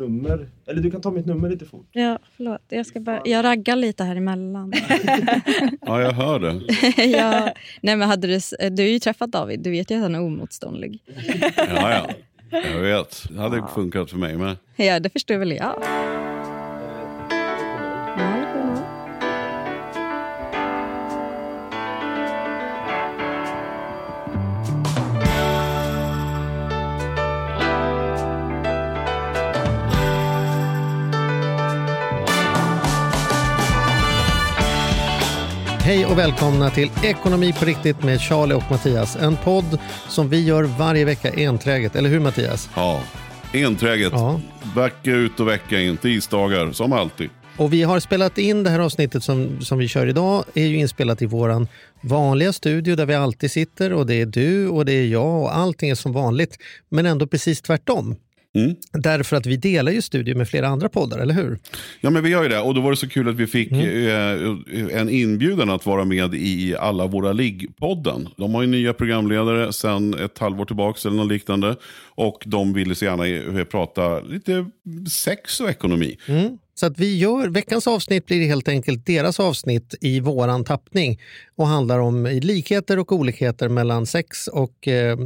nummer. Eller du kan ta mitt nummer lite fort. Ja, förlåt. Jag, ska bara, jag raggar lite här emellan. Ja, jag hör det. ja, nej, men hade du, du har ju träffat David. Du vet ju att han är omotståndlig. Ja, ja. Jag vet. Det hade funkat för mig med. Ja, det förstår väl jag. Hej och välkomna till Ekonomi på riktigt med Charlie och Mattias. En podd som vi gör varje vecka enträget. Eller hur Mattias? Ja, enträget. Ja. Vecka ut och vecka in. Tisdagar, som alltid. Och vi har spelat in det här avsnittet som, som vi kör idag. är ju inspelat i våran vanliga studio där vi alltid sitter och det är du och det är jag och allting är som vanligt. Men ändå precis tvärtom. Mm. Därför att vi delar ju studio med flera andra poddar, eller hur? Ja, men vi gör ju det. Och då var det så kul att vi fick eh, en inbjudan att vara med i alla våra ligg-podden. De har ju nya programledare sedan ett halvår tillbaka eller något liknande. Och de ville så gärna eh, prata lite sex och ekonomi. Mm. Så att vi gör, veckans avsnitt blir helt enkelt deras avsnitt i våran tappning och handlar om likheter och olikheter mellan sex och eh,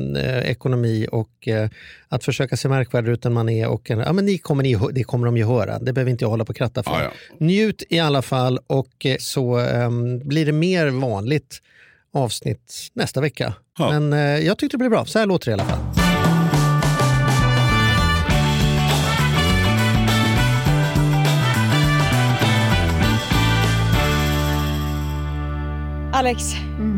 ekonomi och eh, att försöka se märkvärdigare ut än man är. Och, ja, men ni kommer ni, det kommer de ju höra, det behöver inte jag hålla på och kratta för. Ja, ja. Njut i alla fall och eh, så eh, blir det mer vanligt avsnitt nästa vecka. Ja. Men eh, jag tyckte det blev bra, så här låter det i alla fall. Alex,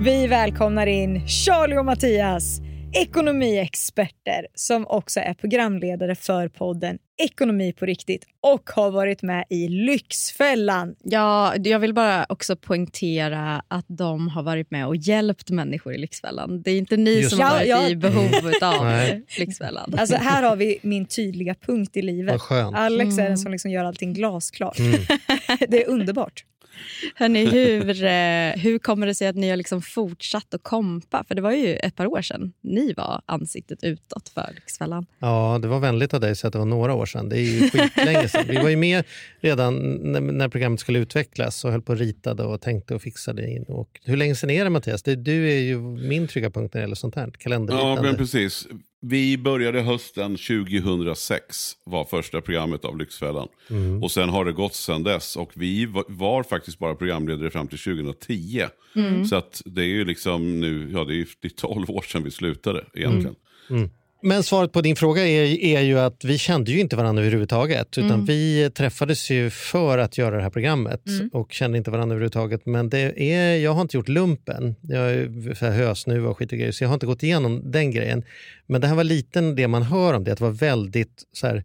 vi välkomnar in Charlie och Mattias, ekonomiexperter som också är programledare för podden Ekonomi på riktigt och har varit med i Lyxfällan. Ja, jag vill bara också poängtera att de har varit med och hjälpt människor i Lyxfällan. Det är inte ni Just som har varit Ja, i behov av. Lyxfällan. Alltså här har vi min tydliga punkt i livet. Vad skönt. Alex är den som liksom gör allting glasklart. Mm. Det är underbart. Hörrni, hur, eh, hur kommer det sig att ni har liksom fortsatt att kompa? För det var ju ett par år sedan ni var ansiktet utåt för Lyxfällan. Ja, det var vänligt av dig att säga att det var några år sedan. Det är ju skitlänge sedan. Vi var ju med redan när, när programmet skulle utvecklas och höll på och ritade och tänkte och fixade in. Och hur länge sedan är det Mattias? Det, du är ju min trygga punkt när det gäller sånt här. Ja, men precis. Vi började hösten 2006, var första programmet av Lyxfällan. Mm. Och sen har det gått sedan dess. Och vi var, var faktiskt bara programledare fram till 2010. Så att det är ju liksom nu, ja det är ju det är 12 år sedan vi slutade egentligen. Men svaret på din fråga är, är ju att vi kände ju inte varandra överhuvudtaget. Utan vi träffades ju för att göra det här programmet och kände inte varandra överhuvudtaget. Men det är, jag har inte gjort lumpen. Jag är hösnuva och skit och grejer, så jag har inte gått igenom den grejen. Men det här var lite det man hör om det, att det var väldigt så här,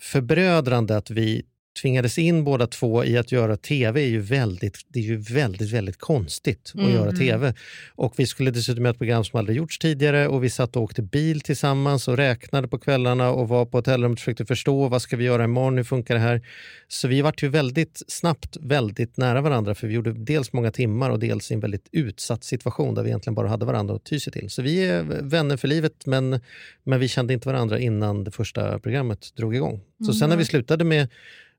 förbrödrande att vi tvingades in båda två i att göra tv är ju väldigt, det är ju väldigt, väldigt konstigt att göra tv. Och vi skulle dessutom göra ett program som aldrig gjorts tidigare och vi satt och åkte bil tillsammans och räknade på kvällarna och var på hotellrummet och försökte förstå vad ska vi göra imorgon, hur funkar det här? Så vi vart ju väldigt snabbt väldigt nära varandra för vi gjorde dels många timmar och dels i en väldigt utsatt situation där vi egentligen bara hade varandra att ty sig till. Så vi är vänner för livet men, men vi kände inte varandra innan det första programmet drog igång. Så sen när vi slutade med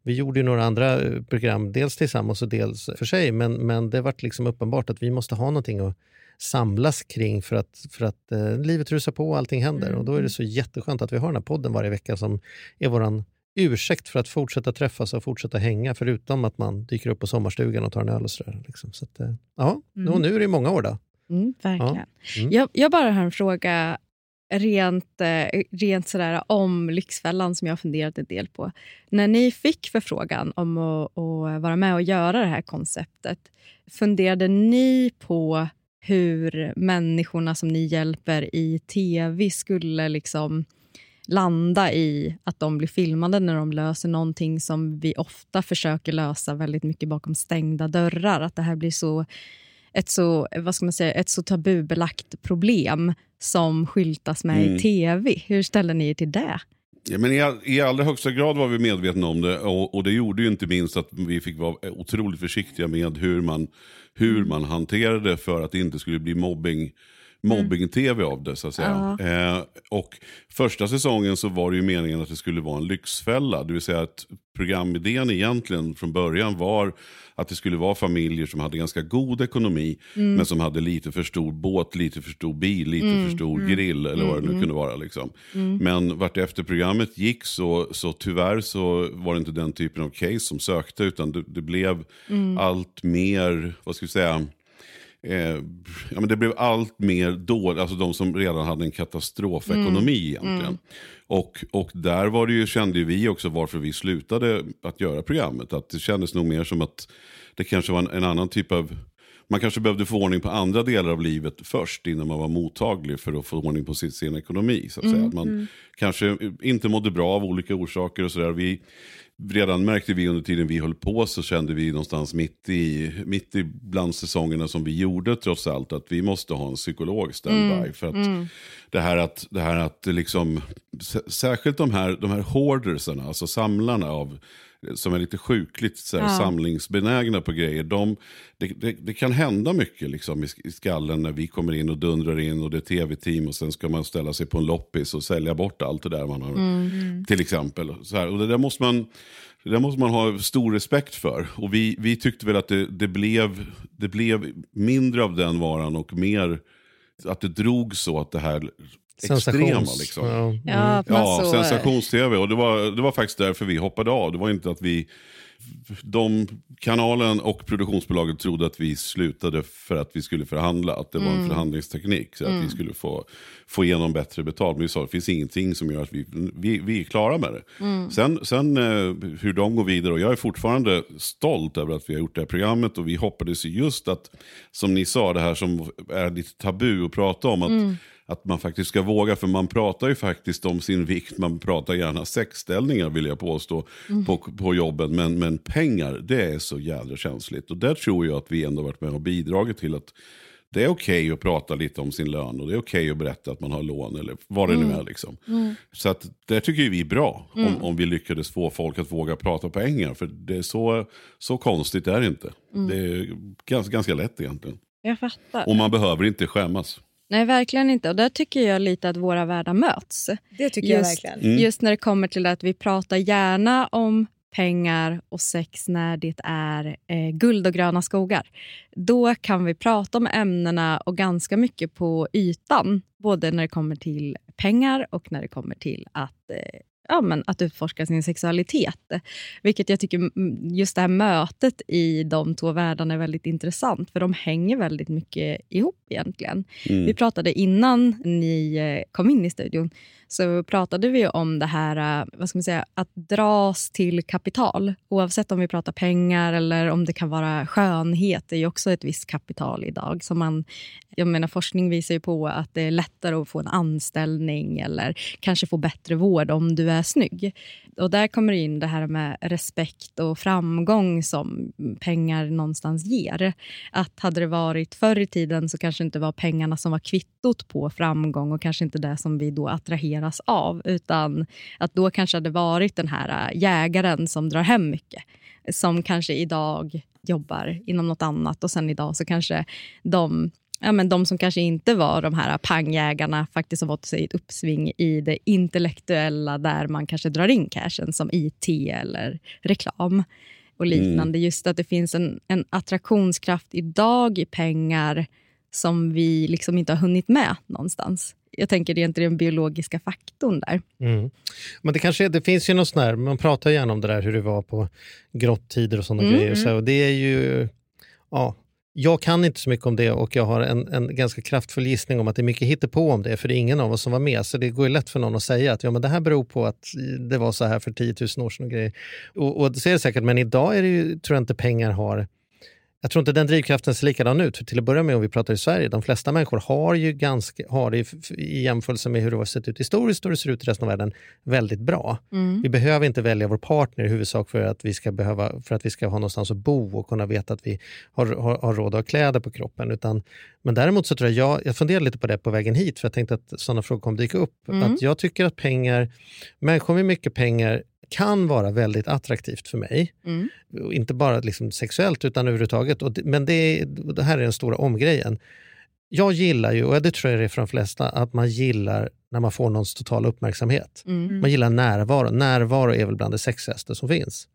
vi gjorde ju några andra eh, program, dels tillsammans och dels för sig, men, men det vart liksom uppenbart att vi måste ha någonting att samlas kring för att, för att eh, livet rusar på och allting händer. Och då är det så jätteskönt att vi har den här podden varje vecka som är våran ursäkt för att fortsätta träffas och fortsätta hänga, förutom att man dyker upp på sommarstugan och tar en öl och sådär. Liksom. Så att, eh, ja, och nu är det många år då. Mm, verkligen. Ja. Mm. Jag, jag bara har en fråga rent, eh, rent sådär om Lyxfällan som jag har funderat en del på. När ni fick förfrågan om att, att vara med och göra det här konceptet, funderade ni på hur människorna som ni hjälper i tv skulle liksom landa i att de blir filmade när de löser någonting som vi ofta försöker lösa väldigt mycket bakom stängda dörrar. Att det här blir så ett så, vad ska man säga, ett så tabubelagt problem som skyltas med Mm. i tv. Hur ställer ni er till det? Ja, men i, all, I allra högsta grad var vi medvetna om det och, och det gjorde ju inte minst att vi fick vara otroligt försiktiga med hur man, hur man hanterade för att det inte skulle bli mobbing mobbing-tv av det så att säga. Eh, och första säsongen så var det ju meningen att det skulle vara en lyxfälla. Det vill säga att programidén egentligen från början var att det skulle vara familjer som hade ganska god ekonomi men som hade lite för stor båt, lite för stor bil, lite för stor grill eller vad det nu kunde vara. Liksom. Men vart efter programmet gick så, så tyvärr så var det inte den typen av case som sökte utan det, det blev allt mer, vad ska vi säga, Eh, ja, men det blev allt mer dåligt, alltså de som redan hade en katastrofekonomi egentligen. Och, och där var det ju, kände ju vi också varför vi slutade att göra programmet. Att det kändes nog mer som att det kanske var en, en annan typ av man kanske behövde få ordning på andra delar av livet först innan man var mottaglig för att få ordning på sin, sin ekonomi. Så att säga. Att man kanske inte mådde bra av olika orsaker och sådär. Vi, redan märkte vi under tiden vi höll på så kände vi någonstans mitt i, mitt i bland säsongerna som vi gjorde trots allt att vi måste ha en psykolog standby. För att det här att, det här att liksom, särskilt de här, de här hoardersarna, alltså samlarna av som är lite sjukligt så här, Ja. samlingsbenägna på grejer. De, det, det, det kan hända mycket liksom, i, sk- i skallen när vi kommer in och dundrar in och det är tv-team och sen ska man ställa sig på en loppis och sälja bort allt det där man har. Till exempel. Så här, och det där måste man... Det där måste man ha stor respekt för. Och vi, vi tyckte väl att det, det, blev, det blev mindre av den varan och mer att det drog så att det här extrema. Liksom. Ja. Man Ja, sensations-tv. Och det var, det var faktiskt därför vi hoppade av. Det var inte att vi... De, kanalen och produktionsbolaget trodde att vi slutade för att vi skulle förhandla. Att det var en förhandlingsteknik. Så att vi skulle få, få igenom bättre betalt. Men vi sa att det finns ingenting som gör att vi, vi, vi är klara med det. Sen, sen eh, hur de går vidare. Och jag är fortfarande stolt över att vi har gjort det här programmet. Och vi hoppades ju just att, som ni sa, det här som är lite tabu att prata om. Att, att man faktiskt ska våga, för man pratar ju faktiskt om sin vikt, man pratar gärna sexställningar vill jag påstå på, på jobben, men, men pengar det är så jävla känsligt. Och där tror jag att vi ändå varit med och bidragit till att det är okej att prata lite om sin lön och det är okej att berätta att man har lån eller vad det nu är. Liksom. Så att det tycker vi är bra om, om vi lyckades få folk att våga prata pengar. För det är så, så konstigt är det inte. Det är ganska, ganska lätt egentligen. Jag fattar. Och man behöver inte skämmas. Nej, verkligen inte. Och där tycker jag lite att våra världar möts. Det tycker jag Just, verkligen. just när det kommer till att vi pratar gärna om pengar och sex när det är eh, guld och gröna skogar. Då kan vi prata om ämnena och ganska mycket på ytan. Både när det kommer till pengar och när det kommer till att eh, ja, men att utforska sin sexualitet. Vilket jag tycker mm, just det här mötet i de två världarna är väldigt intressant. För de hänger väldigt mycket ihop egentligen. Vi pratade innan ni eh, kom in i studion så pratade vi om det här eh, vad ska man säga, att dras till kapital. Oavsett om vi pratar pengar eller om det kan vara skönhet. Det är ju också ett visst kapital idag. Som man, jag menar, forskning visar ju på att det är lättare att få en anställning eller kanske få bättre vård om du är snygg. Och där kommer det in det här med respekt och framgång som pengar någonstans ger. Att hade det varit förr i tiden så kanske inte var pengarna som var kvittot på framgång och kanske inte det som vi då attraheras av. Utan att då kanske hade varit den här äh, jägaren som drar hem mycket. Som kanske idag jobbar inom något annat och sen idag så kanske de Ja, men de som kanske inte var de här pangjägarna faktiskt har fått sig ett uppsving i det intellektuella där man kanske drar in cashen som IT eller reklam och liknande. Just att det finns en, en attraktionskraft idag i pengar som vi liksom inte har hunnit med någonstans. Jag tänker det är inte den biologiska faktorn där. Mm. Men det kanske det finns ju något sånt där, man pratar gärna om det där hur det var på grottider och sådana Mm, grejer. Så, och det är ju, ja, jag kan inte så mycket om det och jag har en, en ganska kraftfull gissning om att det är mycket hittepå om det, för det är ingen av oss som var med. Så det går ju lätt för någon att säga att ja, men det här beror på att det var så här för 10 000 år sedan. Och grejer. Och, och det är det säkert, men idag är det ju, tror jag inte pengar har jag tror inte den drivkraften ser likadan ut. För till att börja med, om vi pratar i Sverige, de flesta människor har ju ganska, har det i jämförelse med hur det har sett ut historiskt och det ser ut i resten av världen, väldigt bra. Mm. Vi behöver inte välja vår partner i huvudsak för att vi ska, behöva, för att vi ska ha någonstans att bo och kunna veta att vi har, har, har råd att ha kläder på kroppen. Utan, men däremot så tror jag, jag, jag funderade lite på det på vägen hit, för jag tänkte att sådana frågor kommer dyka upp. Mm. Att jag tycker att pengar, människor med mycket pengar kan vara väldigt attraktivt för mig. Mm. Inte bara liksom sexuellt utan överhuvudtaget. Och det, men det, det här är den stora omgrejen. Jag gillar ju, och det tror jag det är för de flesta, att man gillar när man får någons totala uppmärksamhet. Mm. Man gillar närvaro. Närvaro är väl bland det sexigaste som finns.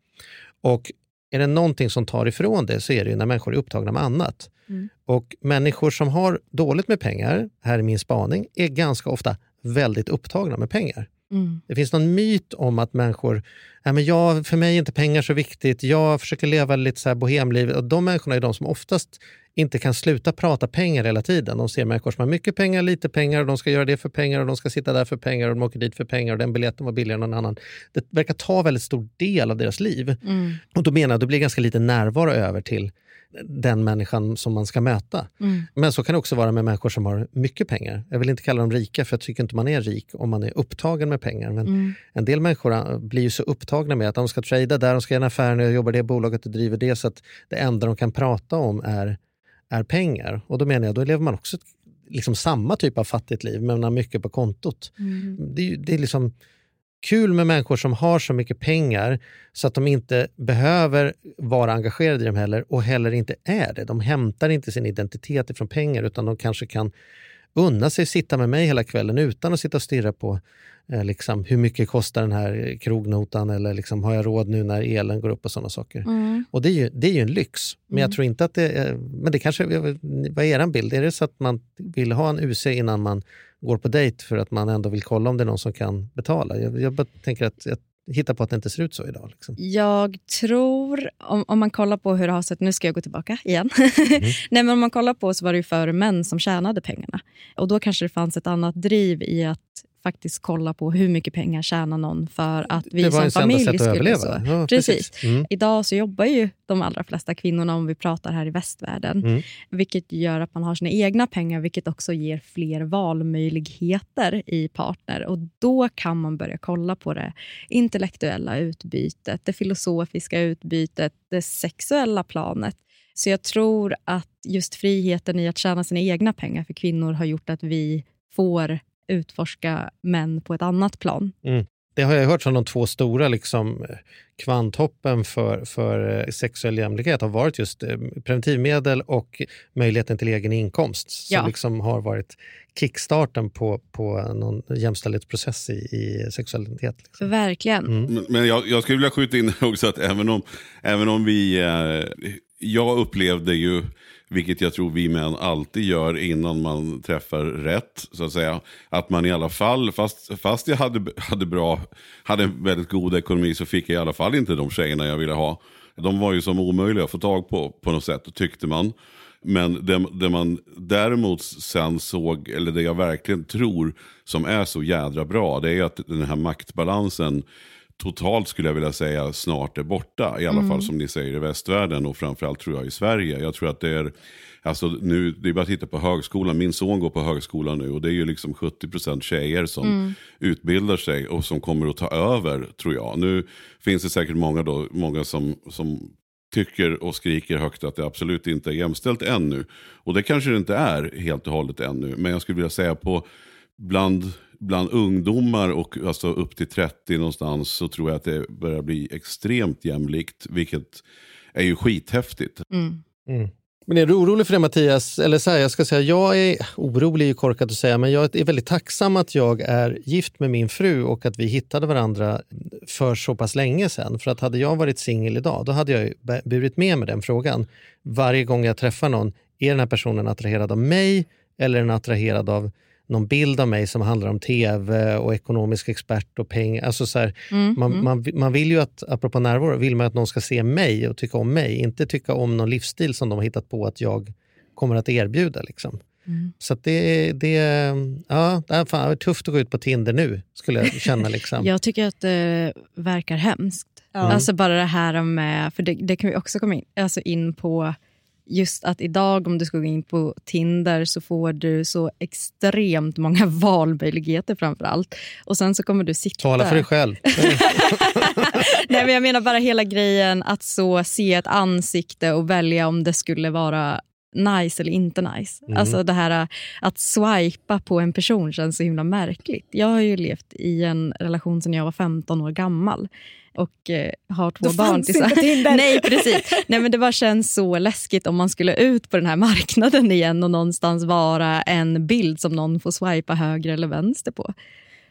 Och är det någonting som tar ifrån det så är det ju när människor är upptagna med annat. Mm. Och människor som har dåligt med pengar, här är min spaning, är ganska ofta väldigt upptagna med pengar. Mm. Det finns någon myt om att människor, Nej, men jag, för mig är inte pengar så viktigt, jag försöker leva lite så här bohemliv. Och de människorna är de som oftast inte kan sluta prata pengar hela tiden. De ser människor som har mycket pengar, lite pengar och de ska göra det för pengar och de ska sitta där för pengar och de åker dit för pengar och den biljetten var billigare än någon annan. Det verkar ta väldigt stor del av deras liv. Mm. Och då menar jag att det blir ganska lite närvaro över till den människan som man ska möta. Mm. Men så kan det också vara med människor som har mycket pengar. Jag vill inte kalla dem rika, för jag tycker inte man är rik om man är upptagen med pengar. Men Mm. en del människor äh, blir ju så upptagna med att de ska trada där, de ska göra en affär, jag jobbar det bolaget och driver det, så att det enda de kan prata om är, är pengar. Och då menar jag, då lever man också liksom samma typ av fattigt liv, men har mycket på kontot. Mm. Det är, det är liksom kul med människor som har så mycket pengar så att de inte behöver vara engagerade i dem heller och heller inte är det. De hämtar inte sin identitet ifrån pengar utan de kanske kan unna sig sitta med mig hela kvällen utan att sitta och stirra på eh, liksom, hur mycket kostar den här krognotan eller liksom, har jag råd nu när elen går upp och sådana saker. Mm. Och det är, ju, det är ju en lyx. Men jag tror inte att det är, men det kanske, vad är er bild? Är det så att man vill ha en UC innan man går på dejt för att man ändå vill kolla om det är någon som kan betala? Jag, jag bara tänker att jag hittar på att det inte ser ut så idag. Liksom. Jag tror, om, om man kollar på hur det har sett... Nu ska jag gå tillbaka igen. Mm. Nej, men om man kollar på så var det ju för män som tjänade pengarna. Och Då kanske det fanns ett annat driv i att faktiskt kolla på hur mycket pengar tjänar någon för att vi det som ens enda familj sätt skulle... överleva. Så. Ja, Precis. Mm. Idag så jobbar ju de allra flesta kvinnorna, om vi pratar här i västvärlden, Mm. vilket gör att man har sina egna pengar, vilket också ger fler valmöjligheter i partner. Och Då kan man börja kolla på det intellektuella utbytet, det filosofiska utbytet, det sexuella planet. Så jag tror att just friheten i att tjäna sina egna pengar för kvinnor har gjort att vi får utforska män på ett annat plan. Det har jag hört som de två stora liksom, kvanthoppen för, för eh, sexuell jämlikhet har varit just eh, preventivmedel och möjligheten till egen inkomst som Ja. liksom har varit kickstarten på, på någon jämställdhetsprocess i, i sexualitet. Liksom. Verkligen. Mm. Men- Men jag, jag skulle vilja skjuta in också att även om, även om vi... Eh, jag upplevde ju, vilket jag tror vi män alltid gör innan man träffar rätt, så att säga. Att man i alla fall, fast, fast jag hade, hade, bra, hade en väldigt god ekonomi så fick jag i alla fall inte de tjejerna jag ville ha. De var ju som omöjliga att få tag på, på något sätt, tyckte man. Men det, det man däremot sen såg, eller det jag verkligen tror som är så jädra bra, det är att den här maktbalansen totalt skulle jag vilja säga snart är borta. I alla fall som ni säger i västvärlden och framförallt tror jag i Sverige. Jag tror att det är, alltså nu, det är bara att titta på högskolan. Min son går på högskolan nu och det är ju liksom 70% tjejer som utbildar sig och som kommer att ta över tror jag. Nu finns det säkert många, då, många som, som tycker och skriker högt att det absolut inte är jämställt ännu. Och det kanske det inte är helt och hållet ännu. Men jag skulle vilja säga på bland, bland ungdomar och alltså upp till 30 någonstans så tror jag att det börjar bli extremt jämlikt. Vilket är ju skithäftigt. Mm. Men är du orolig för det Mattias? Eller så här, jag ska säga, jag är orolig, är ju korkat att säga, men jag är väldigt tacksam att jag är gift med min fru och att vi hittade varandra för så pass länge sedan. För att hade jag varit singel idag, då hade jag burit med mig den frågan. Varje gång jag träffar någon, är den här personen attraherad av mig eller är den attraherad av någon bild av mig som handlar om tv och ekonomisk expert och pengar. Alltså så här, Mm. man, man, man vill ju att, apropå närvaro, vill man att någon ska se mig och tycka om mig, inte tycka om någon livsstil som de har hittat på att jag kommer att erbjuda. Liksom. Mm. Så det, det, ja, det är fan, det är tufft att gå ut på Tinder nu, skulle jag känna. Liksom. Jag tycker att det verkar hemskt. Ja. Alltså bara det här med, för det, det kan vi också komma in, alltså in på just att idag om du ska gå in på Tinder så får du så extremt många valmöjligheter framför allt. Och sen så kommer du sitta... Tala för dig själv. Nej, men jag menar bara hela grejen att så se ett ansikte och välja om det skulle vara nice eller inte nice. Mm. Alltså det här äh, att swipa på en person känns så himla märkligt. Jag har ju levt i en relation sedan jag var 15 år gammal och eh, har två Då barn Tinder. Nej, precis. Nej, men det bara känns så läskigt om man skulle ut på den här marknaden igen och någonstans vara en bild som någon får swipa höger eller vänster på.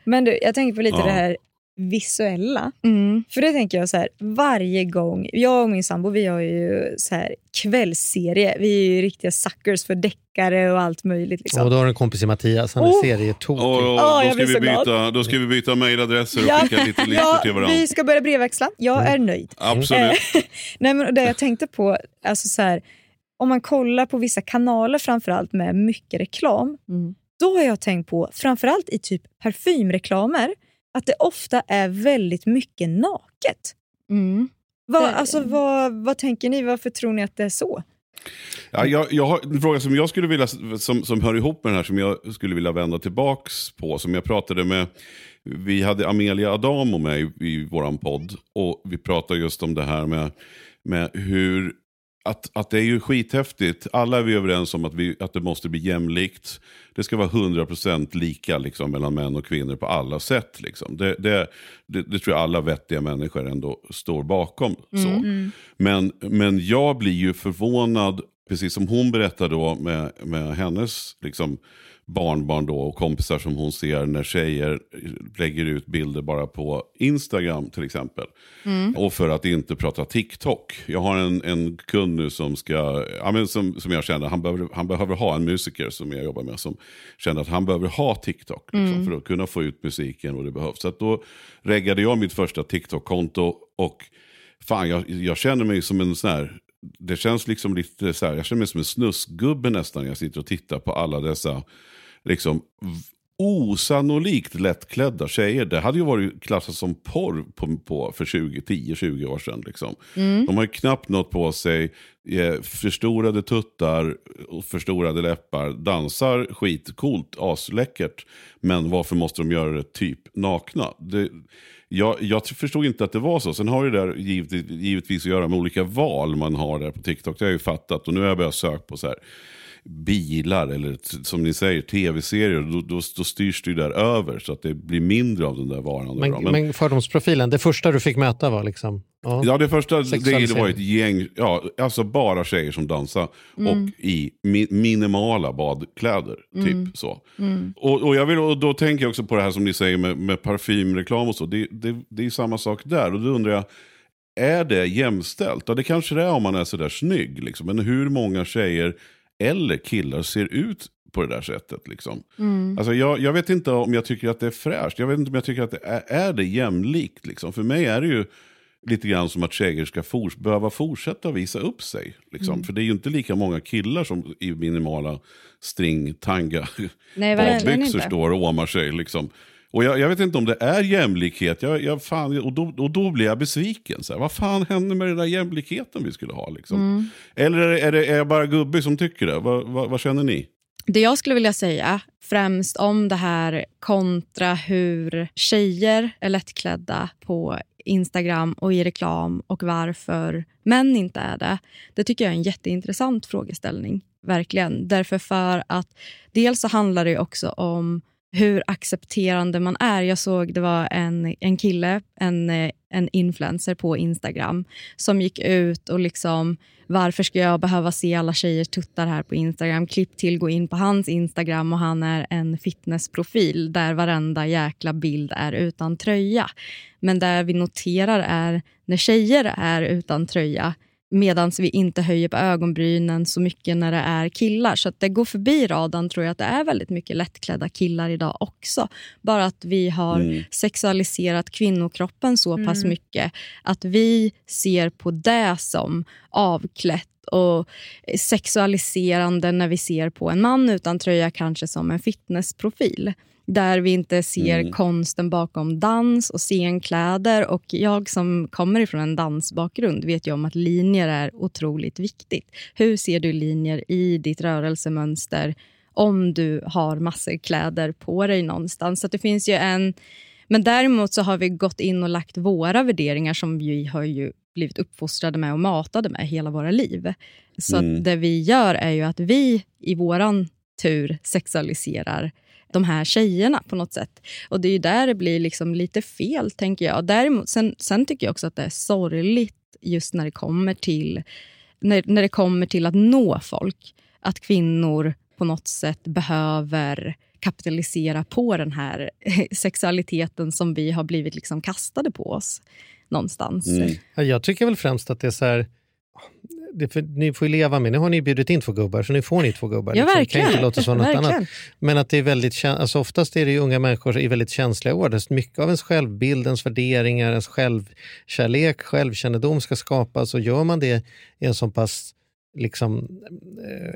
Men du, jag tänker på lite Ja. det här visuella. Mm. För det tänker jag så här, varje gång, jag och min sambo vi har ju så här kvällsserie. Vi är ju riktiga suckers för deckare och allt möjligt. Liksom. Och då har du en kompis i Mattias, han är Oh. serietokig. Och, Åh, jag då, ska vi byta, då ska vi byta mejladresser och Ja, skicka lite listor ja, till varandra. vi ska börja brevväxla. Jag är nöjd. Absolut. Eh, Nej, men det jag tänkte på, alltså så här, om man kollar på vissa kanaler framförallt med mycket reklam, Mm. då har jag tänkt på, framförallt i typ parfymreklamer, att det ofta är väldigt mycket naket. Mm. Vad, alltså, vad, vad tänker ni? Varför tror ni att det är så? Ja, jag, jag har en fråga som jag skulle vilja, som, som hör ihop med den här, som jag skulle vilja vända tillbaks på. Som jag pratade med, vi hade Amelia Adamo med i, i våran podd. Och vi pratade just om det här med, med hur, att, att det är ju skithäftigt. Alla är vi överens om att, vi, att det måste bli jämlikt. Det ska vara 100% lika liksom, mellan män och kvinnor på alla sätt. Liksom. Det, det, det, det tror jag alla vettiga människor ändå står bakom. så. Men, men jag blir ju förvånad, precis som hon berättade då med, med hennes liksom, barnbarn då och kompisar som hon ser när tjejer lägger ut bilder bara på Instagram till exempel. Och för att inte prata TikTok. Jag har en, en kund nu som ska, ja, men som, som jag känner, han behöver, han behöver ha en musiker som jag jobbar med som känner att han behöver ha TikTok liksom, för att kunna få ut musiken och det behövs. Så då reggade jag mitt första TikTok-konto och fan jag, jag känner mig som en sån här, det känns liksom lite så här, jag känner mig som en snuskgubbe nästan när jag sitter och tittar på alla dessa liksom osannolikt lättklädda tjejer. Det hade ju varit klassat som porr på, på, för 20, 10-20 år sedan. Liksom. De har ju knappt något på sig, eh, förstorade tuttar förstorade läppar, dansar skitcoolt, asläckert. Men varför måste de göra det typ nakna? Det, jag, jag förstod inte att det var så. Sen har det där givet, givetvis att göra med olika val man har där på TikTok. Det har jag ju fattat. Och nu har jag börjat söka på så här bilar eller som ni säger tv-serier. Då, då, då styrs det ju där över så att det blir mindre av den där varan. Men, bra. men, fördomsprofilen, det första du fick möta var liksom... Ja. Ja, det första det, var ett gäng, ja, alltså bara tjejer som dansar Mm. och i mi, minimala badkläder. Typ så. Mm. Och, och, jag vill, och då tänker jag också på det här som ni säger med, med parfymreklam och så. Det, det, det är ju samma sak där. Och då undrar jag, är det jämställt? Ja, det kanske det är om man är sådär snygg. Liksom. Men hur många tjejer eller killar ser ut på det där sättet? Liksom? Mm. Alltså jag, jag vet inte om jag tycker att det är fräscht. Jag vet inte om jag tycker att det är, är det jämlikt. Liksom. För mig är det ju lite grann som att tjejer ska fors behöva fortsätta visa upp sig. Liksom. För det är ju inte lika många killar som i minimala string, tanga, badbyxor står och åmar sig. Liksom. Och jag, jag vet inte om det är jämlikhet. Jag, jag, fan, och, då, och då blir jag besviken. Så här, vad fan hände med den där jämlikheten vi skulle ha? Liksom? Mm. Eller är det, är, det, är jag bara gubbig som tycker det? Vad, vad, vad känner ni? Det jag skulle vilja säga främst om det här kontra hur tjejer är lättklädda på Instagram och i reklam och varför män inte är det. Det tycker jag är en jätteintressant frågeställning. Verkligen. Därför för att dels så handlar det också om hur accepterande man är. Jag såg det var en, en kille, en, eh, en influencer på Instagram som gick ut och liksom varför ska jag behöva se alla tjejers tuttar här på Instagram? Klipp till, gå in på hans Instagram och han är en fitnessprofil där varenda jäkla bild är utan tröja. Men där vi noterar är när tjejer är utan tröja medan vi inte höjer på ögonbrynen så mycket när det är killar. Så att det går förbi radarn tror jag att det är väldigt mycket lättklädda killar idag också. Bara att vi har Mm. sexualiserat kvinnokroppen så pass mycket att vi ser på det som avklätt och sexualiserande när vi ser på en man utan tröja kanske som en fitnessprofil. Där vi inte ser Mm. konsten bakom dans och scenkläder. Och jag som kommer ifrån en dansbakgrund vet ju om att linjer är otroligt viktigt. Hur ser du linjer i ditt rörelsemönster om du har massor kläder på dig någonstans? Så det finns ju en... Men däremot så har vi gått in och lagt våra värderingar som vi har ju blivit uppfostrade med och matade med hela våra liv. Så Mm. det vi gör är ju att vi i våran tur sexualiserar de här tjejerna på något sätt. Och Det är ju där det blir liksom lite fel, tänker jag. Däremot, sen, sen tycker jag också att det är sorgligt just när det kommer till, när, när det kommer till att nå folk. Att kvinnor på något sätt behöver kapitalisera på den här sexualiteten som vi har blivit liksom kastade på oss någonstans. Mm. Ja, Jag tycker väl främst att det är så här... Det för, ni får ju leva med, nu har ni bjudit in två gubbar så nu får ni två gubbar. Ja, liksom. verkligen. kan inte låta som något annat. Men att det är väldigt, alltså oftast är det ju unga människor i väldigt känsliga år. där Mycket av ens självbild, ens värderingar, ens självkärlek, självkännedom ska skapas och gör man det i en så pass liksom,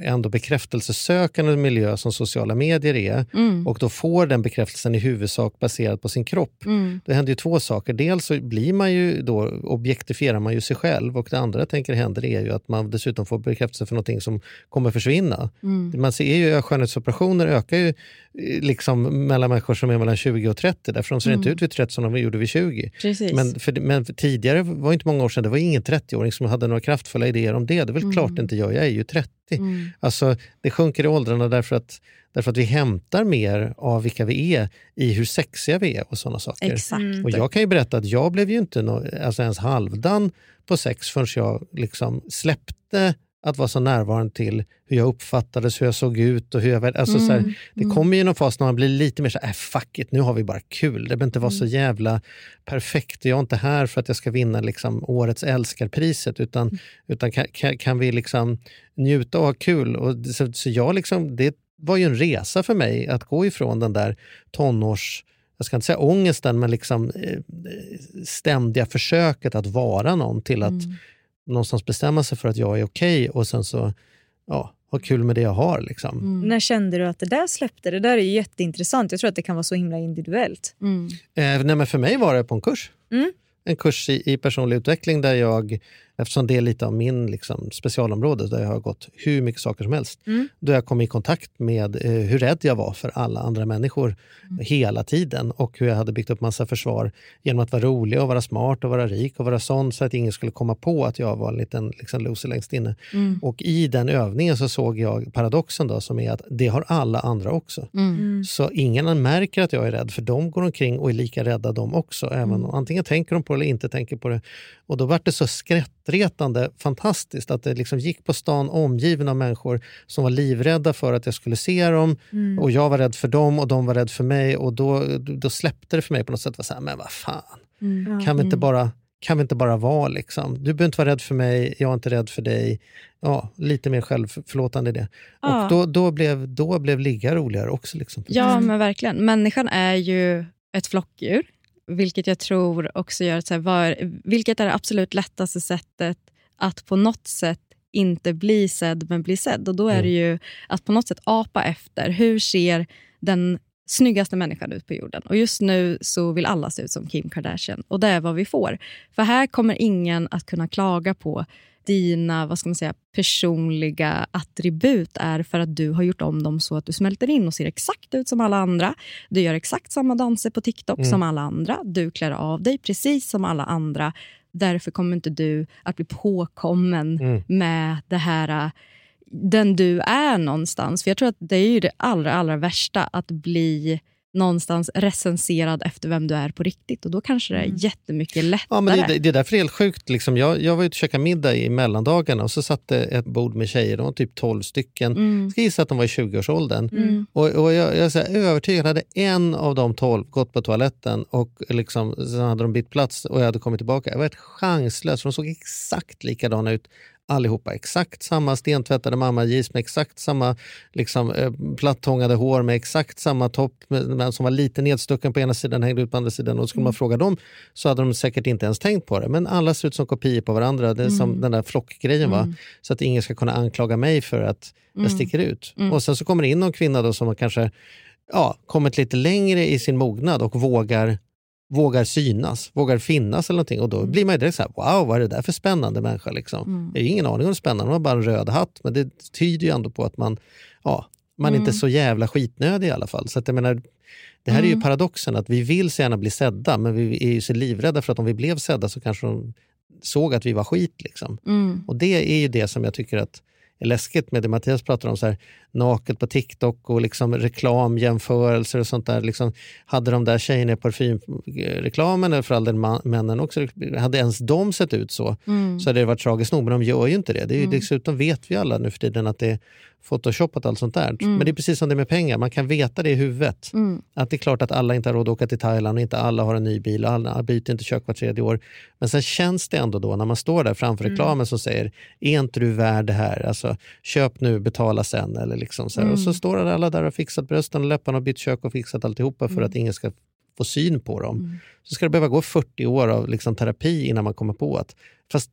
eh, ändå bekräftelsesökande miljö som sociala medier är Mm. och då får den bekräftelsen i huvudsak baserad på sin kropp. Mm. Det händer ju två saker. Dels så blir man ju då, objektifierar man ju sig själv och det andra jag tänker händer är ju att man dessutom får bekräftelse för någonting som kommer försvinna. Mm. Man ser ju att skönhetsoperationer ökar ju eh, liksom mellan människor som är mellan 20 och 30 därför de ser inte Mm. ut vid 30 som de gjorde vid 20. Precis. Men, för, men tidigare var inte många år sedan, det var ingen 30-åring som hade några kraftfulla idéer om det. Det är väl Mm. klart inte jag, jag är ju 30. Mm. Alltså, det sjunker i åldrarna därför att, därför att vi hämtar mer av vilka vi är i hur sexiga vi är och sådana saker. Exakt. Mm. Och jag kan ju berätta att jag blev ju inte nå, alltså ens halvdan på sex förrän jag liksom släppte att vara så närvarande till hur jag uppfattades, hur jag såg ut och hur jag... Alltså så här, Mm, det mm. kommer ju någon fas när man blir lite mer så här, äh, fuck it, nu har vi bara kul. Det behöver inte vara så Mm. jävla perfekt. Jag är inte här för att jag ska vinna liksom årets älskarpriset utan, Mm. utan kan, kan, kan vi liksom njuta och ha kul. Och så, så jag liksom, det var ju en resa för mig att gå ifrån den där tonårs jag ska inte säga ångesten, men liksom eh, ständiga försöket att vara någon till att Mm. Någonstans bestämma sig för att jag är okej och sen så ja, ha kul med det jag har. Liksom. Mm. När kände du att det där släppte? Det där är ju jätteintressant. Jag tror att det kan vara så himla individuellt. Mm. Eh, nej, men för mig var det på en kurs. Mm. En kurs i, i personlig utveckling där jag, eftersom det är lite av min liksom, specialområde, där jag har gått hur mycket saker som helst, Mm. då jag kom i kontakt med eh, hur rädd jag var för alla andra människor hela tiden och hur jag hade byggt upp massa försvar genom att vara rolig och vara smart och vara rik och vara sån så att ingen skulle komma på att jag var en liten liksom, loser längst inne. Mm. Och i den övningen så såg jag paradoxen då som är att det har alla andra också. Mm. Så ingen märker att jag är rädd, för de går omkring och är lika rädda de också. Även om antingen tänker de på det eller inte tänker på det. Och då var det så skrattretande fantastiskt att det liksom gick på stan omgiven av människor som var livrädda för att jag skulle se dem. Och jag var rädd för dem och de var rädda för mig. Och då, då släppte det för mig på något sätt. Var så här, men vad fan, Mm. kan vi inte bara kan vi inte bara vara liksom? Du behöver inte vara rädd för mig, jag är inte rädd för dig. Ja, lite mer självförlåtande i det. Ja. Och då, då, blev, då blev ligga roligare också. Liksom. Ja, men verkligen. Människan är ju ett flockdjur, vilket jag tror också gör att så här, var, vilket är det absolut lättaste sättet att på något sätt inte bli sedd, men bli sedd. Och då är det ju att på något sätt apa efter. Hur ser den snyggaste människan ut på jorden? Och just nu så vill alla se ut som Kim Kardashian. Och det är vad vi får. För här kommer ingen att kunna klaga på dina vad ska man säga, personliga attribut är för att du har gjort om dem så att du smälter in och ser exakt ut som alla andra. Du gör exakt samma danser på TikTok Mm. som alla andra. Du klär av dig precis som alla andra. Därför kommer inte du att bli påkommen Mm. med det här den du är någonstans. För Jag tror att det är ju det allra, allra värsta, att bli någonstans recenserad efter vem du är på riktigt. Och Då kanske det är jättemycket lättare. Ja, men det, det är därför det är helt sjukt. Liksom. Jag, jag var ute och käkade middag i mellandagarna och så satt det ett bord med tjejer, de var typ 12 stycken. Mm. Jag ska gissa att de var i 20-årsåldern. Mm. Och, och jag, jag är övertygad, hade en av de 12 gått på toaletten och liksom, sen hade de bytt plats och jag hade kommit tillbaka. Jag var helt chanslös, för de såg exakt likadana ut allihopa. Exakt samma stentvättade mamma-jeans med exakt samma liksom, eh, plattångade hår med exakt samma topp med, med, som var lite nedstucken på ena sidan hängde ut på andra sidan. Och skulle man fråga dem så hade de säkert inte ens tänkt på det. Men alla ser ut som kopior på varandra. Det är som den där flockgrejen. Va? Så att ingen ska kunna anklaga mig för att jag sticker ut. Och sen så kommer det in någon kvinna då som har kanske ja, kommit lite längre i sin mognad och vågar, vågar synas, vågar finnas eller någonting. Och då blir man ju direkt så här, wow, vad är det där för spännande människa? Liksom. Jag har ingen aning om det är spännande, hon har bara en röd hatt. Men det tyder ju ändå på att man, ja, man är inte är så jävla skitnödig i alla fall. Så att jag menar, det här är ju paradoxen, att vi vill så gärna bli sedda, men vi är ju så livrädda för att om vi blev sedda så kanske de såg att vi var skit. Liksom. Och det är ju det som jag tycker att är läskigt med det Mattias pratar om, så här, naket på TikTok och liksom reklamjämförelser och sånt där. Liksom, hade de där tjejerna i parfymreklamen, eller för all del männen också, hade ens de sett ut så, så hade det varit tragiskt nog. Men de gör ju inte det. det är ju, Dessutom vet vi alla nu för tiden att det är photoshopat allt sånt där. Men det är precis som det med pengar, man kan veta det i huvudet. Att det är klart att alla inte har råd att åka till Thailand och inte alla har en ny bil och alla byter inte kök var tredje år. Men sen känns det ändå då när man står där framför reklamen som säger, är inte du värd det här? Alltså, köp nu, betala sen. Eller liksom så. Och så står alla där och fixat brösten och läpparna och bytt kök och fixat alltihopa för att ingen ska få syn på dem. Så ska det behöva gå 40 år av liksom terapi innan man kommer på att, fast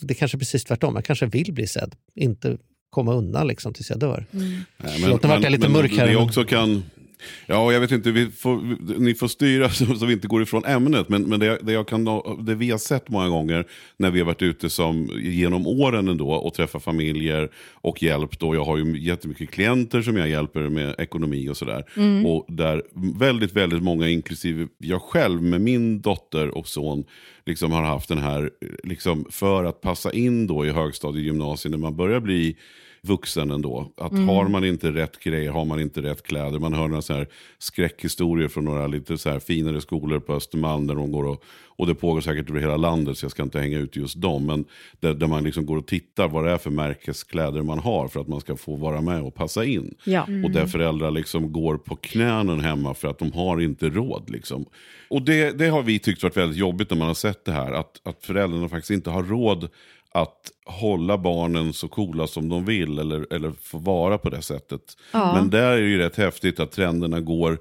det kanske är precis tvärtom, jag kanske vill bli sedd, inte komma undan liksom tills jag dör. Nej, Förlåt, nu vart jag lite men mörk här, Det men- också kan... Ja, jag vet inte, vi får, ni får styra så, så vi inte går ifrån ämnet. Men, men det, det, jag kan, det vi har sett många gånger när vi har varit ute som, genom åren ändå och träffat familjer och hjälpt. Och jag har ju jättemycket klienter som jag hjälper med ekonomi och sådär. Och där väldigt, väldigt många, inklusive jag själv med min dotter och son, liksom har haft den här, liksom, för att passa in då i högstadiet, gymnasiet, när man börjar bli vuxen ändå. Att har man inte rätt grejer, har man inte rätt kläder. Man hör några så här skräckhistorier från några lite så här finare skolor på Östermalm. Där de går och, och det pågår säkert över hela landet så jag ska inte hänga ut just dem. Men där, där man liksom går och tittar vad det är för märkeskläder man har för att man ska få vara med och passa in. Ja. Och där föräldrar liksom går på knäna hemma för att de har inte råd. Liksom. Och det, det har vi tyckt varit väldigt jobbigt när man har sett det här. Att, att föräldrarna faktiskt inte har råd att hålla barnen så coola som de vill eller, eller få vara på det sättet. Men där är det ju rätt häftigt att trenderna går.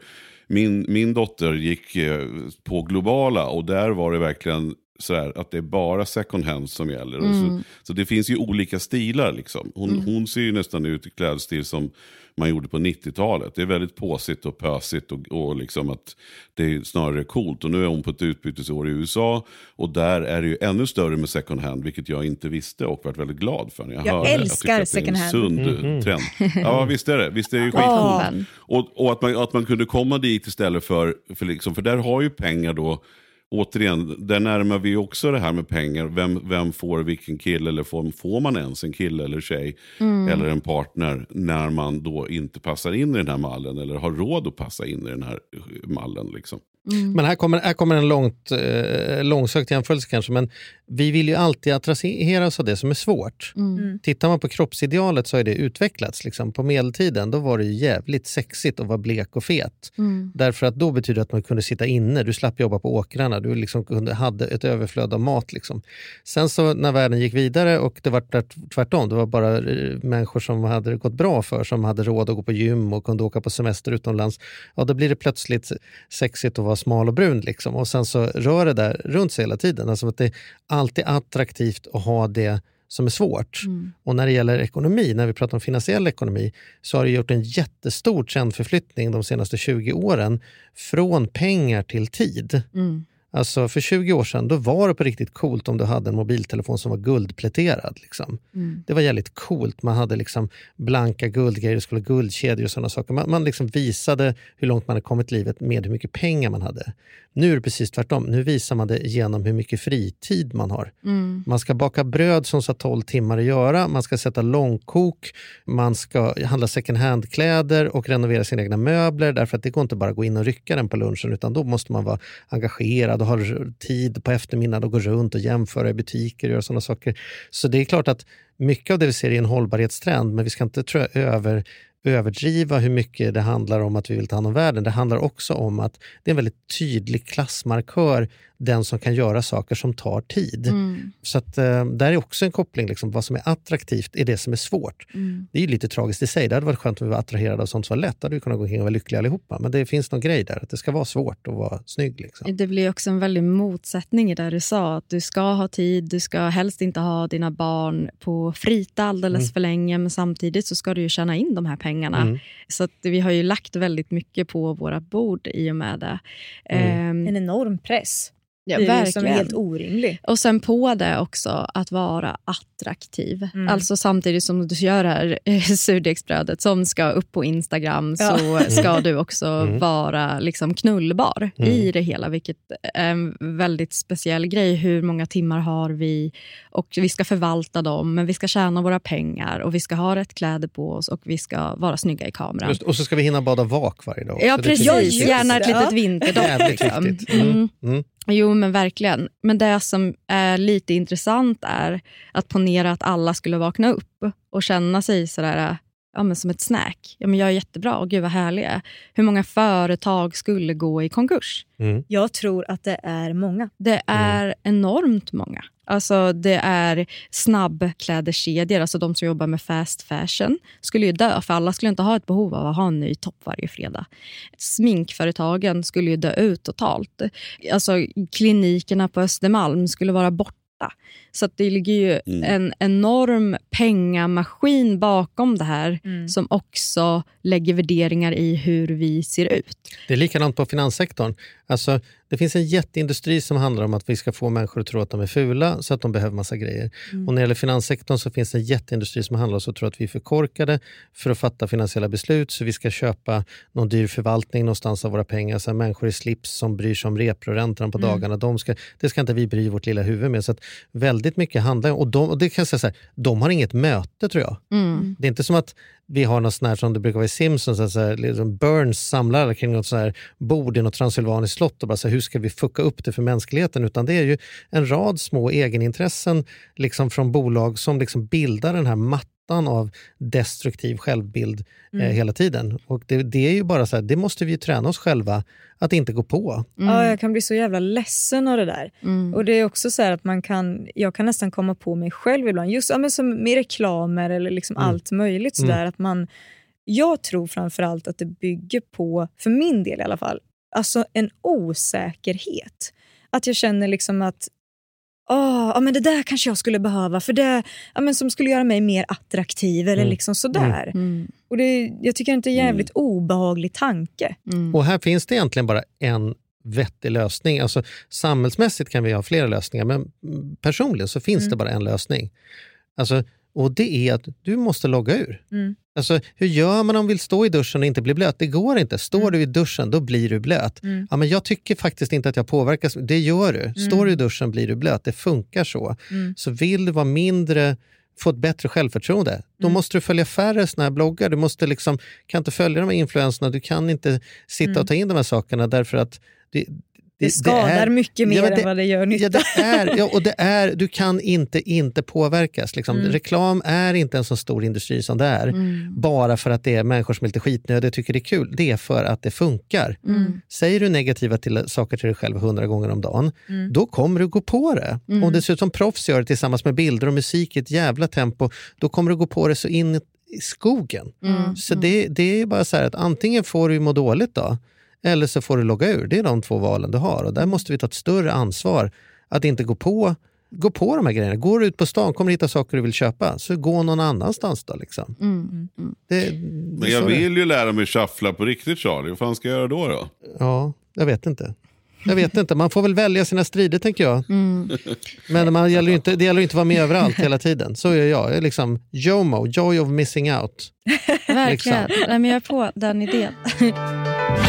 Min, min dotter gick eh, på globala och där var det verkligen sådär att det är bara second hand som gäller. Och Så, så det finns ju olika stilar liksom. Hon, hon ser ju nästan ut i klädstil som man gjorde på 90-talet. Det är väldigt påsigt och pösigt och, och liksom att det är snarare coolt. Och nu är hon på ett utbytesår i USA och där är det ju ännu större med second hand, vilket jag inte visste och varit väldigt glad för när jag, Jag hörde. älskar tycker att det är en second hand. sund trend. Ja, visst är det. Visst är det skitcoolt. Och, och att, man, att man kunde komma dit istället för, för, liksom, för där har ju pengar då, återigen, där närmar vi också det här med pengar. Vem, vem får vilken kille eller får, får man ens en kille eller tjej eller en partner när man då inte passar in i den här mallen eller har råd att passa in i den här mallen. Liksom. Men här kommer, här kommer en långt, eh, långsökt jämförelse kanske, men vi vill ju alltid attraheras av det som är svårt. Tittar man på kroppsidealet så har det utvecklats. Liksom. På medeltiden då var det ju jävligt sexigt att vara blek och fet. Därför att då betyder det att man kunde sitta inne, du slapp jobba på åkrarna, du liksom kunde, hade ett överflöd av mat. Liksom. Sen så när världen gick vidare och det var tvärt- tvärtom, det var bara eh, människor som hade gått bra för, som hade råd att gå på gym och kunde åka på semester utomlands, ja då blir det plötsligt sexigt att vara smal och brun. Liksom. Och sen så rör det där runt sig hela tiden. Alltså att det alltid attraktivt att ha det som är svårt. Och när det gäller ekonomi, när vi pratar om finansiell ekonomi, så har det gjort en jättestor trendförflyttning de senaste 20 åren från pengar till tid. Alltså för 20 år sedan då var det på riktigt coolt om du hade en mobiltelefon som var guldpläterad. Liksom. Det var jävligt coolt. Man hade liksom blanka guldgrejer, det skulle guldkedjor och sådana saker. Man, man liksom visade hur långt man hade kommit i livet med hur mycket pengar man hade. Nu är det precis tvärtom. Nu visar man det genom hur mycket fritid man har. Man ska baka bröd som tar 12 timmar att göra, man ska sätta långkok, man ska handla second hand-kläder och renovera sina egna möbler därför att det går inte bara att gå in och rycka den på lunchen utan då måste man vara engagerad och har tid på eftermiddagen att gå runt och jämföra i butiker och göra sådana saker. Så det är klart att mycket av det vi ser är en hållbarhetstrend men vi ska inte tror jag, över överdriva hur mycket det handlar om att vi vill ta hand om världen. Det handlar också om att det är en väldigt tydlig klassmarkör, den som kan göra saker som tar tid. Så att, eh, där är också en koppling, liksom, vad som är attraktivt är det som är svårt. Det är ju lite tragiskt i sig. Det hade varit skönt om vi var attraherade av sånt som var lätt. Då hade vi kunnat gå omkring och vara lyckliga allihopa. Men det finns någon grej där, att det ska vara svårt att vara snygg. Liksom. Det blir också en väldig motsättning i det du sa. Att du ska ha tid, du ska helst inte ha dina barn på frita alldeles Mm. för länge, men samtidigt så ska du ju tjäna in de här pengarna. Mm. Så att vi har ju lagt väldigt mycket på våra bord i och med det. Mm. Ehm, En enorm press. Ja, det som är verkligen. helt orimlig. Och sen på det också att vara attraktiv. Mm. Alltså samtidigt som du gör det här eh, surdegsbrödet som ska upp på Instagram Ja. så ska du också Mm. vara liksom knullbar Mm. i det hela, vilket är en väldigt speciell grej. Hur många timmar har vi? Och Vi ska förvalta dem, men vi ska tjäna våra pengar och vi ska ha rätt kläder på oss och vi ska vara snygga i kameran. Just, och så ska vi hinna bada vak varje dag. Ja, precis. Gärna det. ett litet vinterdopp. Jävligt Liksom. viktigt. Jo, men verkligen. Men det som är lite intressant är att ponera att alla skulle vakna upp och känna sig sådär, ja, men som ett snack. Ja, men jag är jättebra och gud vad härlig jag är. Hur många företag skulle gå i konkurs? Mm. Jag tror att det är många. Det är enormt många. Alltså det är snabbklädeskedjor, alltså de som jobbar med fast fashion, skulle ju dö för alla skulle inte ha ett behov av att ha en ny topp varje fredag. Sminkföretagen skulle ju dö ut totalt. Alltså klinikerna på Östermalm skulle vara borta. Så att det ligger ju Mm. en enorm pengamaskin bakom det här Mm. som också lägger värderingar i hur vi ser ut. Det är likadant på finanssektorn. Alltså, det finns en jätteindustri som handlar om att vi ska få människor att tro att de är fula så att de behöver massa grejer. Mm. Och när det gäller finanssektorn så finns det en jätteindustri som handlar om att tro att vi är för korkade för att fatta finansiella beslut så vi ska köpa någon dyr förvaltning någonstans av våra pengar. Så människor i slips som bryr sig om reproräntan på Mm. dagarna, de ska, det ska inte vi bry vårt lilla huvud med. Så att väldigt mycket handlar om, och, de, och det kan säga så här, de har inget möte tror jag. Mm. Det är inte som att vi har något sånt här som det brukar vara i Simpsons, att så här, liksom Burns samlar kring något här bord i något transylvaniskt slott och bara så här, hur ska vi fucka upp det för mänskligheten? Utan det är ju en rad små egenintressen liksom från bolag som liksom bildar den här mattan av destruktiv självbild eh, hela tiden. Och det, det är ju bara så här, det måste vi ju träna oss själva att inte gå på. Ja, jag kan bli så jävla ledsen av det där. Mm. Och det är också så här att man kan, jag kan nästan komma på mig själv ibland, just ja, men som med reklamer eller liksom Mm. allt möjligt. Så Mm. där, att man, jag tror framförallt att det bygger på, för min del i alla fall, alltså en osäkerhet. Att jag känner liksom att Åh, ja, men det där kanske jag skulle behöva, för det ja, men som skulle göra mig mer attraktiv. eller Mm. liksom sådär. Mm. Och det, jag tycker inte det är en jävligt obehaglig tanke. Mm. Och här finns det egentligen bara en vettig lösning. Alltså, samhällsmässigt kan vi ha flera lösningar, men mm, personligen så finns Mm. det bara en lösning. Alltså, och det är att du måste logga ur. Mm. Alltså, hur gör man om man vill stå i duschen och inte bli blöt? Det går inte. Står Mm. du i duschen, då blir du blöt. Mm. Ja, men jag tycker faktiskt inte att jag påverkas. Det gör du. Står du i duschen blir du blöt. Det funkar så. Mm. Så vill du vara mindre få ett bättre självförtroende, då Mm. måste du följa färre såna här bloggar. Du måste liksom, kan inte följa de här influenserna. Du kan inte sitta Mm. och ta in de här sakerna därför att det, Det, skadar är- mycket mer Ja, men än vad det gör nytta. Ja, det är, ja, och det är, du kan inte inte påverkas. Liksom. Mm. Reklam är inte en så stor industri som det är. Mm. Bara för att det är människor som är lite skitnödiga och tycker det är kul. Det är för att det funkar. Mm. Säger du negativa till saker till dig själv hundra gånger om dagen, Mm. då kommer du gå på det. Mm. Om dessutom proffs gör det tillsammans med bilder och musik i ett jävla tempo, då kommer du gå på det så in i skogen. Mm. Så det, det är bara så här att antingen får du må dåligt då, eller så får du logga ur. Det är de två valen du har och där måste vi ta ett större ansvar att inte gå på, gå på de här grejerna. Går du ut på stan, kommer du hitta saker du vill köpa, så gå någon annanstans då. Liksom. Mm. Det, Men jag vill ju lära mig shuffla på riktigt Charlie. Vad fan ska jag göra då? då? Ja, jag vet inte. Jag vet inte, man får väl välja sina strider tänker jag. Mm. Men man gäller ju inte, det gäller ju inte att vara med överallt hela tiden. Så gör jag. jag är liksom JOMO, joy of missing out. Verkligen. Liksom. Nej, men jag är på den idén.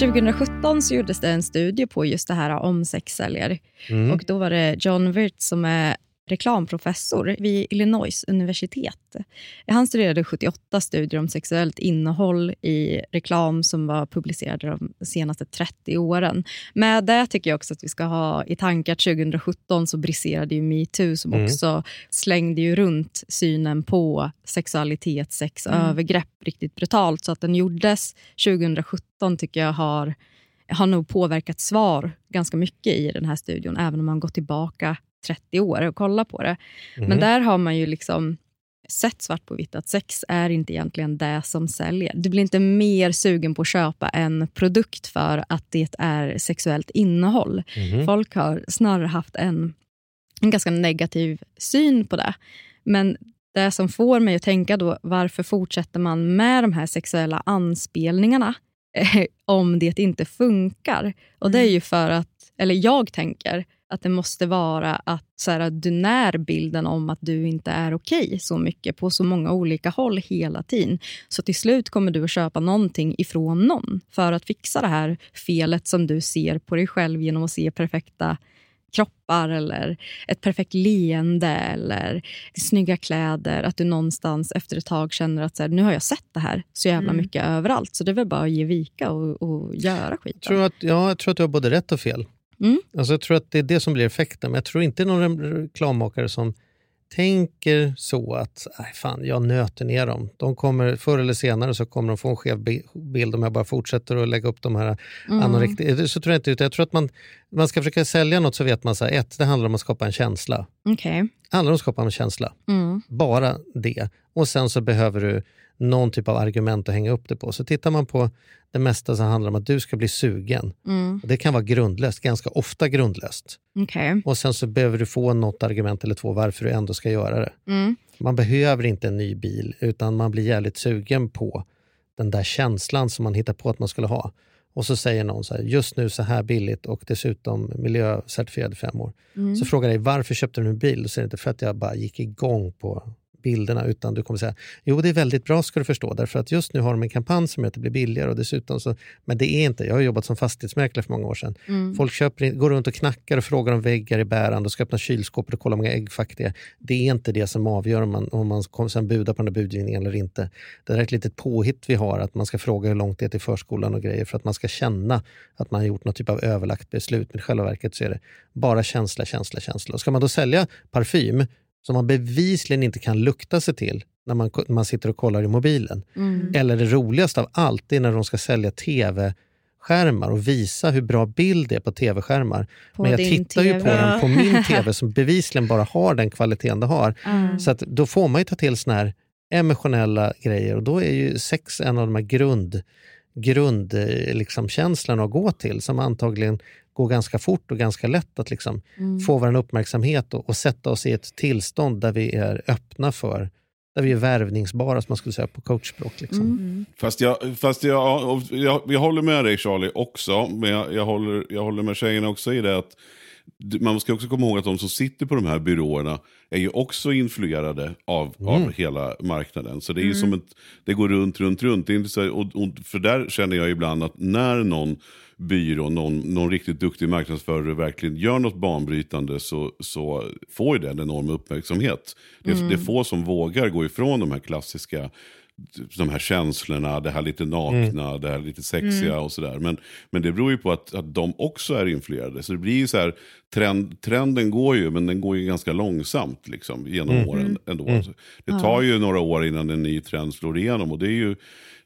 2017 så gjordes det en studie på just det här om sexsäljare. Mm. Och då var det John Wirtz som är reklamprofessor vid Illinois universitet. Han studerade 78 studier om sexuellt innehåll i reklam som var publicerade de senaste 30 åren. Med det tycker jag också att vi ska ha i tanke att 2017 så briserade ju metoo som Mm. också slängde ju runt synen på sexualitet, sex och Mm. övergrepp riktigt brutalt. Så att den gjordes 2017 tycker jag har, har nog påverkat svar ganska mycket i den här studion, även om man går tillbaka 30 år och kollar på det. Mhm. Men där har man ju liksom sett svart på vitt att sex är inte egentligen det som säljer. Du blir inte mer sugen på att köpa en produkt för att det är sexuellt innehåll. Mhm. Folk har snarare haft en, en ganska negativ syn på det. Men det som får mig att tänka då, varför fortsätter man med de här sexuella anspelningarna om det inte funkar? Och det är ju för att, eller jag tänker, att det måste vara att så här, du när bilden om att du inte är okej så mycket på så många olika håll hela tiden. Så till slut kommer du att köpa någonting ifrån någon för att fixa det här felet som du ser på dig själv genom att se perfekta kroppar eller ett perfekt leende eller snygga kläder. Att du någonstans efter ett tag känner att så här, nu har jag sett det här så jävla Mm. mycket överallt. Så det är väl bara att ge vika och, och göra skiten. Jag tror, att, ja, jag tror att du har både rätt och fel. Mm. Alltså jag tror att det är det som blir effekten. Men jag tror inte någon reklammakare som tänker så att nej fan, jag nöter ner dem. De kommer, förr eller senare så kommer de få en skev bi- bild om jag bara fortsätter att lägga upp de här Mm. anorekti- Så tror jag inte. utan Jag tror att man, man ska försöka sälja något så vet man så här, ett, det handlar om att skapa en känsla. Okej. Det handlar om att skapa en känsla. Mm. Bara det. Och sen så behöver du någon typ av argument att hänga upp det på. Så tittar man på det mesta så handlar det om att du ska bli sugen. Mm. Det kan vara grundlöst, ganska ofta grundlöst. Okej. Och sen så behöver du få något argument eller två varför du ändå ska göra det. Mm. Man behöver inte en ny bil utan man blir jävligt sugen på den där känslan som man hittar på att man skulle ha. Och så säger någon så här, just nu så här billigt och dessutom miljöcertifierad i fem år. Mm. Så frågar dig varför köpte du en bil? Då säger du inte för att jag bara gick igång på bilderna utan du kommer säga jo det är väldigt bra ska du förstå därför att just nu har de en kampanj som gör att det blir billigare och dessutom så, men det är inte, jag har jobbat som fastighetsmäklare för många år sedan. Mm. Folk köper, går runt och knackar och frågar om väggar är bärande och ska öppna kylskåpet och kolla hur många äggfack det är. Det är inte det som avgör om man, om man kommer sen budar på den där budgivningen eller inte. Det är ett litet påhitt vi har att man ska fråga hur långt det är till förskolan och grejer för att man ska känna att man har gjort något typ av överlagt beslut. Men i själva verket så är det bara känsla, känsla, känsla. Och ska man då sälja parfym som man bevisligen inte kan lukta sig till när man, när man sitter och kollar i mobilen. Mm. Eller det roligaste av allt det är när de ska sälja tv-skärmar och visa hur bra bild det är på tv-skärmar. Men jag tittar ju på TV. dem på min tv som bevisligen bara har den kvaliteten det har. Mm. Så att då får man ju ta till såna här emotionella grejer och då är ju sex en av de här grund, grund eh, liksom, att gå till som antagligen går ganska fort och ganska lätt att liksom Mm. få vår uppmärksamhet och, och sätta oss i ett tillstånd där vi är öppna för, där vi är värvningsbara som man skulle säga på coachspråk. Liksom. Mm. Fast, jag, fast jag, jag, jag håller med dig Charlie också, men jag, jag, håller, jag håller med tjejerna också i det att man ska också komma ihåg att de som sitter på de här byråerna är ju också influerade av, Mm. av hela marknaden. Så det är ju Mm. som ett, det går runt, runt, runt. Det är inte så, och, och, för där känner jag ibland att när någon byrå, någon, någon riktigt duktig marknadsförare verkligen gör något banbrytande så, så får ju en enorm uppmärksamhet. Det, är- Mm. det är få som vågar gå ifrån de här klassiska de här känslorna, det här lite nakna, det här lite sexiga Mm. och sådär. Men, men det beror ju på att, att de också är influerade. Så det blir ju så här, trend, trenden går ju, men den går ju ganska långsamt liksom, genom Mm. åren ändå. Mm. Det tar ju några år innan en ny trend slår igenom. Och det är ju,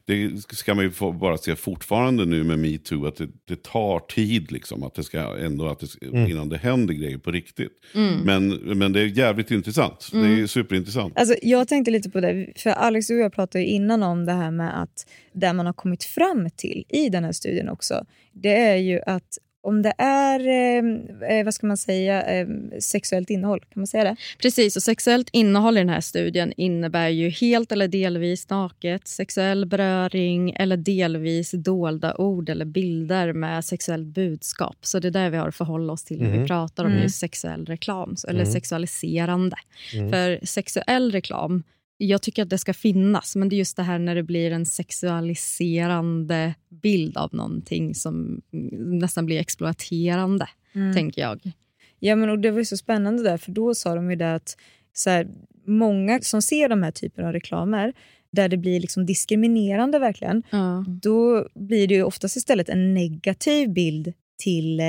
det ska man ju få bara se fortfarande nu med metoo, att det, det tar tid liksom, att det ska ändå, att det, ska- Mm. innan det händer grejer på riktigt. Mm. Men, men det är jävligt intressant. Det är Mm. superintressant. Alltså, jag tänkte lite på det, för Alex och jag pratade ju innan om det här med att det man har kommit fram till i den här studien också, det är ju att om det är, eh, eh, vad ska man säga, eh, sexuellt innehåll, kan man säga det? Precis, och sexuellt innehåll i den här studien innebär ju helt eller delvis naket, sexuell beröring eller delvis dolda ord eller bilder med sexuellt budskap. Så det är där vi har att förhålla oss till när Mhm. vi pratar om Mm. just sexuell reklam, eller Mm. sexualiserande. Mm. För sexuell reklam, jag tycker att det ska finnas, men det är just det här när det blir en sexualiserande bild av någonting som mm, nästan blir exploaterande, Mm. tänker jag. Ja, men och det var ju så spännande där, för då sa de ju det att så här, många som ser de här typen av reklamer, där det blir liksom diskriminerande verkligen, då blir det ju oftast istället en negativ bild till eh,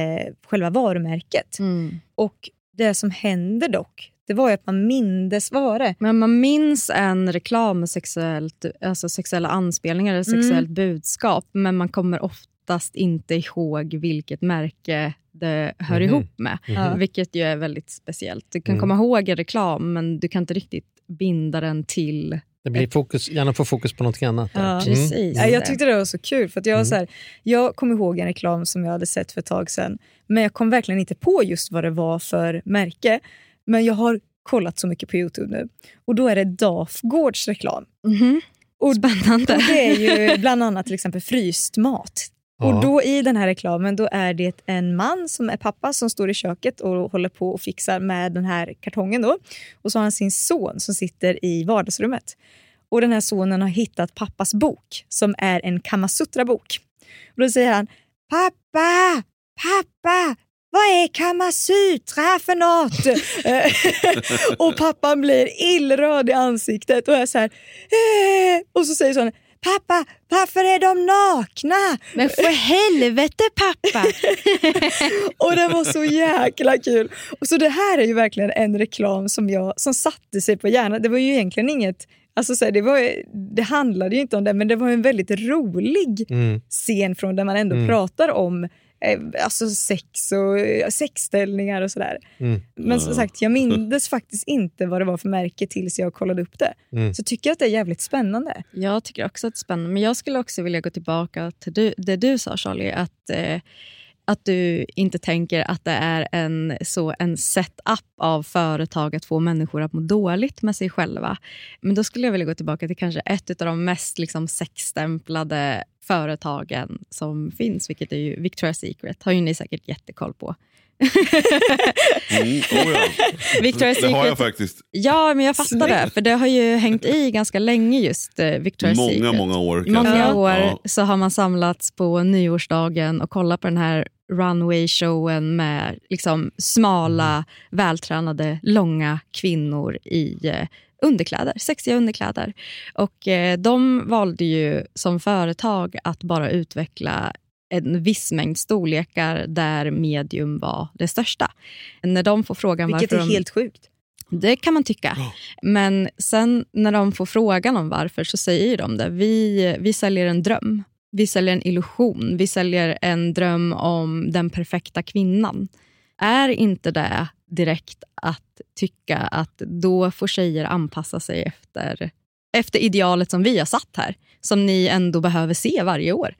själva varumärket. Mm. Och det som händer dock, det var ju att man mindes, vad det? Men man minns en reklam med sexuellt, alltså sexuella anspelningar eller Mm. sexuellt budskap men man kommer oftast inte ihåg vilket märke det hör Mhm. ihop med. Mhm. Vilket ju är väldigt speciellt. Du kan Mm. komma ihåg en reklam men du kan inte riktigt binda den till... Det blir fokus, gärna få fokus på något annat. Ja. Mm. Ja, jag tyckte det var så kul. För att jag, Mm. så här, jag kom ihåg en reklam som jag hade sett för ett tag sedan. Men jag kom verkligen inte på just vad det var för märke. Men jag har kollat så mycket på Youtube nu. Och då är det Dafgårds reklam. Och, Spännande. Och det är ju bland annat till exempel fryst mat. Ja. Och då i den här reklamen då är det en man som är pappa som står i köket och håller på och fixar med den här kartongen. Då. Och så har han sin son som sitter i vardagsrummet. Och den här sonen har hittat pappas bok som är en Kamasutra-bok. Och då säger han Pappa! Pappa! Vad är Kamasutra för något? Och pappan blir illröd i ansiktet och är så här... Eh, och så säger sonen Pappa, varför är de nakna? Men för helvete pappa! och det var så jäkla kul. Och så det här är ju verkligen en reklam som, jag, som satte sig på hjärnan. Det var ju egentligen inget... Alltså så här, det, var, det handlade ju inte om det, men det var en väldigt rolig Mm. scen från där man ändå Mm. pratar om alltså sex och eh, sexställningar och sådär. Mm. Men som sagt, jag mindes faktiskt inte vad det var för märke tills jag kollade upp det. Mm. Så tycker jag att det är jävligt spännande. Jag tycker också att det är spännande. Men jag skulle också vilja gå tillbaka till du, det du sa Charlie. Att, eh, att du inte tänker att det är en, så en setup av företag att få människor att må dåligt med sig själva. Men då skulle jag vilja gå tillbaka till kanske ett av de mest liksom, sexstämplade företagen som finns, vilket är ju Victoria's Secret. har ju ni säkert jättekoll på. Mm, oh ja. Victoria's det har jag Secret- faktiskt. Ja, men jag fattar det. För det har ju hängt i ganska länge just eh, Victoria's Många, Secret. många år, I många år Ja. så har man samlats på nyårsdagen och kollat på den här runway-showen med liksom smala, vältränade, långa kvinnor i eh, underkläder, sexiga underkläder. Och eh, de valde ju som företag att bara utveckla en viss mängd storlekar där medium var det största. När de får frågan Vilket varför är de, helt sjukt. det kan man tycka. Men sen när de får frågan om varför så säger de det. Vi, vi säljer en dröm. Vi säljer en illusion. Vi säljer en dröm om den perfekta kvinnan. Är inte det direkt att tycka att då får tjejer anpassa sig efter, efter idealet som vi har satt här? Som ni ändå behöver se varje år.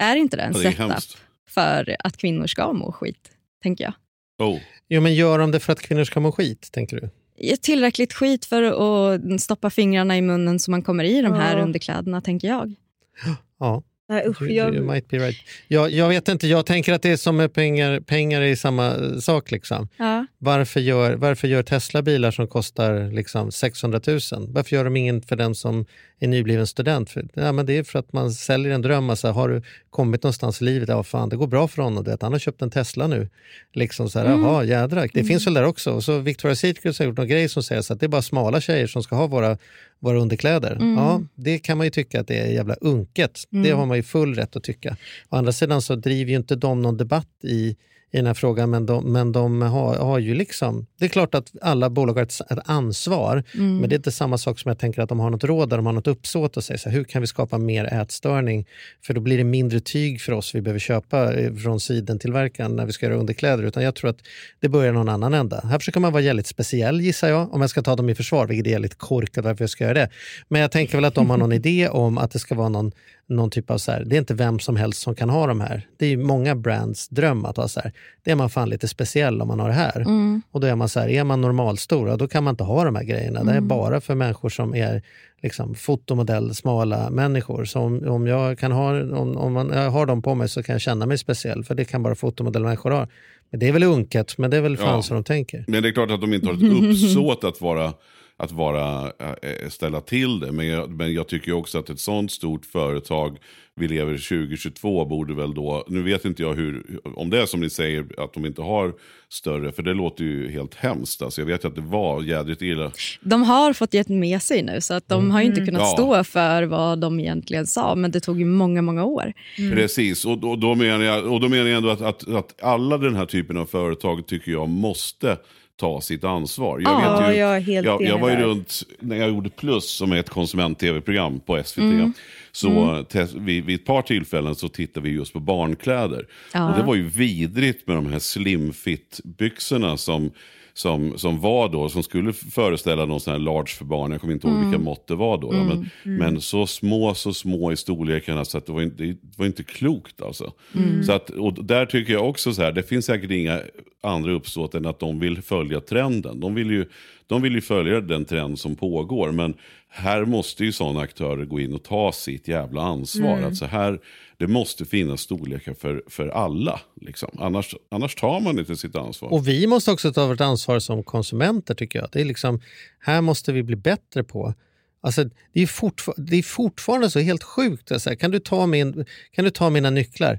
Är inte det en det setup hemskt. för att kvinnor ska må skit? Tänker jag. Oh. Jo, men gör de det för att kvinnor ska må skit, tänker du? tillräckligt skit för att stoppa fingrarna i munnen så man kommer i de här Ja. underkläderna, tänker jag. Ja. Nej, usch, jag, you might be right. Jag, jag vet inte, jag tänker att det är som med pengar, pengar är samma sak. Liksom. Ja. Varför, gör, varför gör Tesla bilar som kostar liksom 600 000? Varför gör de ingen för den som är nybliven student? För, ja, men det är för att man säljer en dröm. Alltså, har du kommit någonstans i livet? Ja, fan, det går bra för honom. Det. Han har köpt en Tesla nu. Liksom så här, Mm. Jaha, jädrar. Det Mm. finns väl där också. Och så Victoria's Secret har gjort någon grej som säger så att det är bara smala tjejer som ska ha våra, våra underkläder. Mm. Ja, det kan man ju tycka att det är jävla unket. Det Mm. har man ju full rätt att tycka. Å andra sidan så driver ju inte de någon debatt i, i den här frågan, men de, men de har, har ju liksom... Det är klart att alla bolag har ett, ett ansvar, Mm. men det är inte samma sak som jag tänker att de har något råd där de har något uppsåt och säger så här, hur kan vi skapa mer ätstörning? För då blir det mindre tyg för oss vi behöver köpa eh, från sidentillverkaren när vi ska göra underkläder. Utan jag tror att det börjar någon annan ända. Här försöker man vara jävligt speciell gissar jag, om jag ska ta dem i försvar, vilket är jävligt korkat varför jag ska göra det. Men jag tänker väl att de har någon idé om att det ska vara någon, någon typ av så här, det är inte vem som helst som kan ha de här. Det är ju många brands dröm att ha så här, det är man fan lite speciell om man har det här. Mm. Och då är man så här, är man normalstor, ja, då kan man inte ha de här grejerna. Det är Mm. bara för människor som är liksom, fotomodell, smala människor. Så om, om, jag kan ha, om, om man, jag har dem på mig så kan jag känna mig speciell, för det kan bara fotomodellmänniskor ha. Men det är väl unket, men det är väl fan Ja. så de tänker. Men det är klart att de inte har ett uppsåt att vara att vara, äh, ställa till det. Men jag, men jag tycker också att ett sånt stort företag, vi lever 2022, borde väl då, nu vet inte jag hur, om det är som ni säger att de inte har större, för det låter ju helt hemskt. Alltså jag vet ju att det var jädrigt illa. De har fått gett med sig nu så att de har ju inte kunnat Ja. stå för vad de egentligen sa men det tog ju många, många år. Precis, och, och, då menar jag, och då menar jag ändå att, att, att alla den här typen av företag tycker jag måste ta sitt ansvar. Jag Ja, vet ju, jag helt jag, jag var ju runt, när jag gjorde Plus som är ett konsument-tv-program på SVT, Mm. så Mm. te- vid, vid ett par tillfällen så tittade vi just på barnkläder. Ja. Och det var ju vidrigt med de här slimfit-byxorna som, som, som var då, som skulle föreställa någon sån här large för barn. Jag kommer inte ihåg Mm. vilka mått det var då. Mm. Men, Mm. men så små, så små i storlekarna så att det var inte, det var inte klokt alltså. Mm. Så att, och där tycker jag också så här, det finns säkert inga andra uppsåt än att de vill följa trenden. De vill ju, de vill ju följa den trend som pågår. Men här måste ju sådana aktörer gå in och ta sitt jävla ansvar. Mm. Att så här, det måste finnas storlekar för, för alla. Liksom. Annars, annars tar man inte sitt ansvar. Och vi måste också ta vårt ansvar som konsumenter tycker jag. Det är liksom, här måste vi bli bättre på. Alltså, det, är det är fortfarande så helt sjukt. Alltså, kan, du ta min, kan du ta mina nycklar?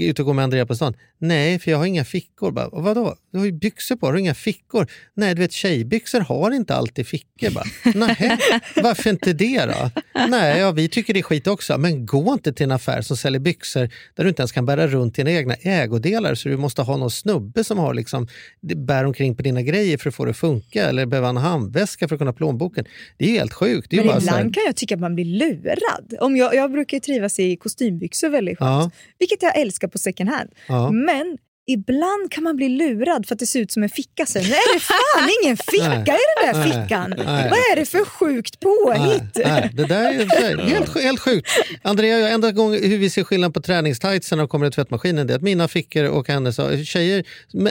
Ut och gå med Andrea på stan? Nej, för jag har inga fickor. Bara, "Och vadå? Du har ju byxor på, har du inga fickor? Nej, du vet tjejbyxor har inte alltid fickor. Bara, Nej, varför inte det då? Nej, ja, vi tycker det är skit också. Men gå inte till en affär som säljer byxor där du inte ens kan bära runt dina egna ägodelar så du måste ha någon snubbe som har liksom, bär omkring på dina grejer för att få det att funka eller behöva en handväska för att kunna plånboken. Det är helt sjukt. Det är Men så här, ibland kan jag tycka att man blir lurad. Om jag, jag brukar trivas i kostymbyxor väldigt skönt, Ja. vilket jag älskar på second hand. Ja. Men ibland kan man bli lurad för att det ser ut som en ficka sen. Är det fan ingen ficka i den där fickan. Nej. Vad är det för sjukt påhitt? Nej, nej, det där är helt, helt sjukt. Andrea, enda gång hur vi ser skillnad på träningstightsen när de kommer i tvättmaskinen det är att mina fickor och hennes, tjejer,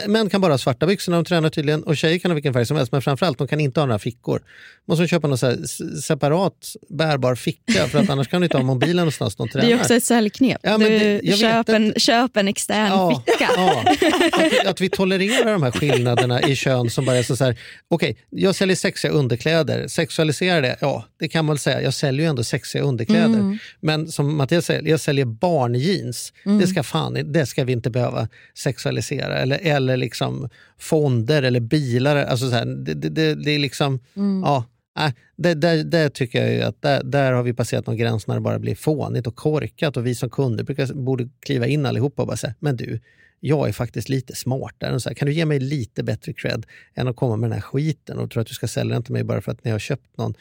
män kan bara ha svarta byxor när de tränar tydligen och tjejer kan ha vilken färg som helst men framförallt de kan inte ha några fickor. Måste de köpa någon så här s- separat bärbar ficka för att annars kan du inte ha mobilen någonstans de Det tränar. är också ett säljknep. Ja, det- jag vet köp, en, köp en extern Ja, ficka. ja. Att, vi- att vi tolererar de här skillnaderna i kön som bara är så här, okej, jag säljer sexiga underkläder, sexualiserar det? Ja, det kan man väl säga. Jag säljer ju ändå sexiga underkläder. Mm. Men som Mattias säger, jag säljer barnjeans. Mm. Det, ska fan, det ska vi inte behöva sexualisera. Eller, eller liksom fonder eller bilar. Alltså så här, det, det, det, det är liksom, Mm. ja. Nej, det, där, där tycker jag att där, där har vi passerat någon gräns när det bara blir fånigt och korkat och vi som kunder brukar, borde kliva in allihopa och bara säga, men du, jag är faktiskt lite smartare. Och så här, kan du ge mig lite bättre cred än att komma med den här skiten och tro att du ska sälja den till mig bara för att ni har köpt någon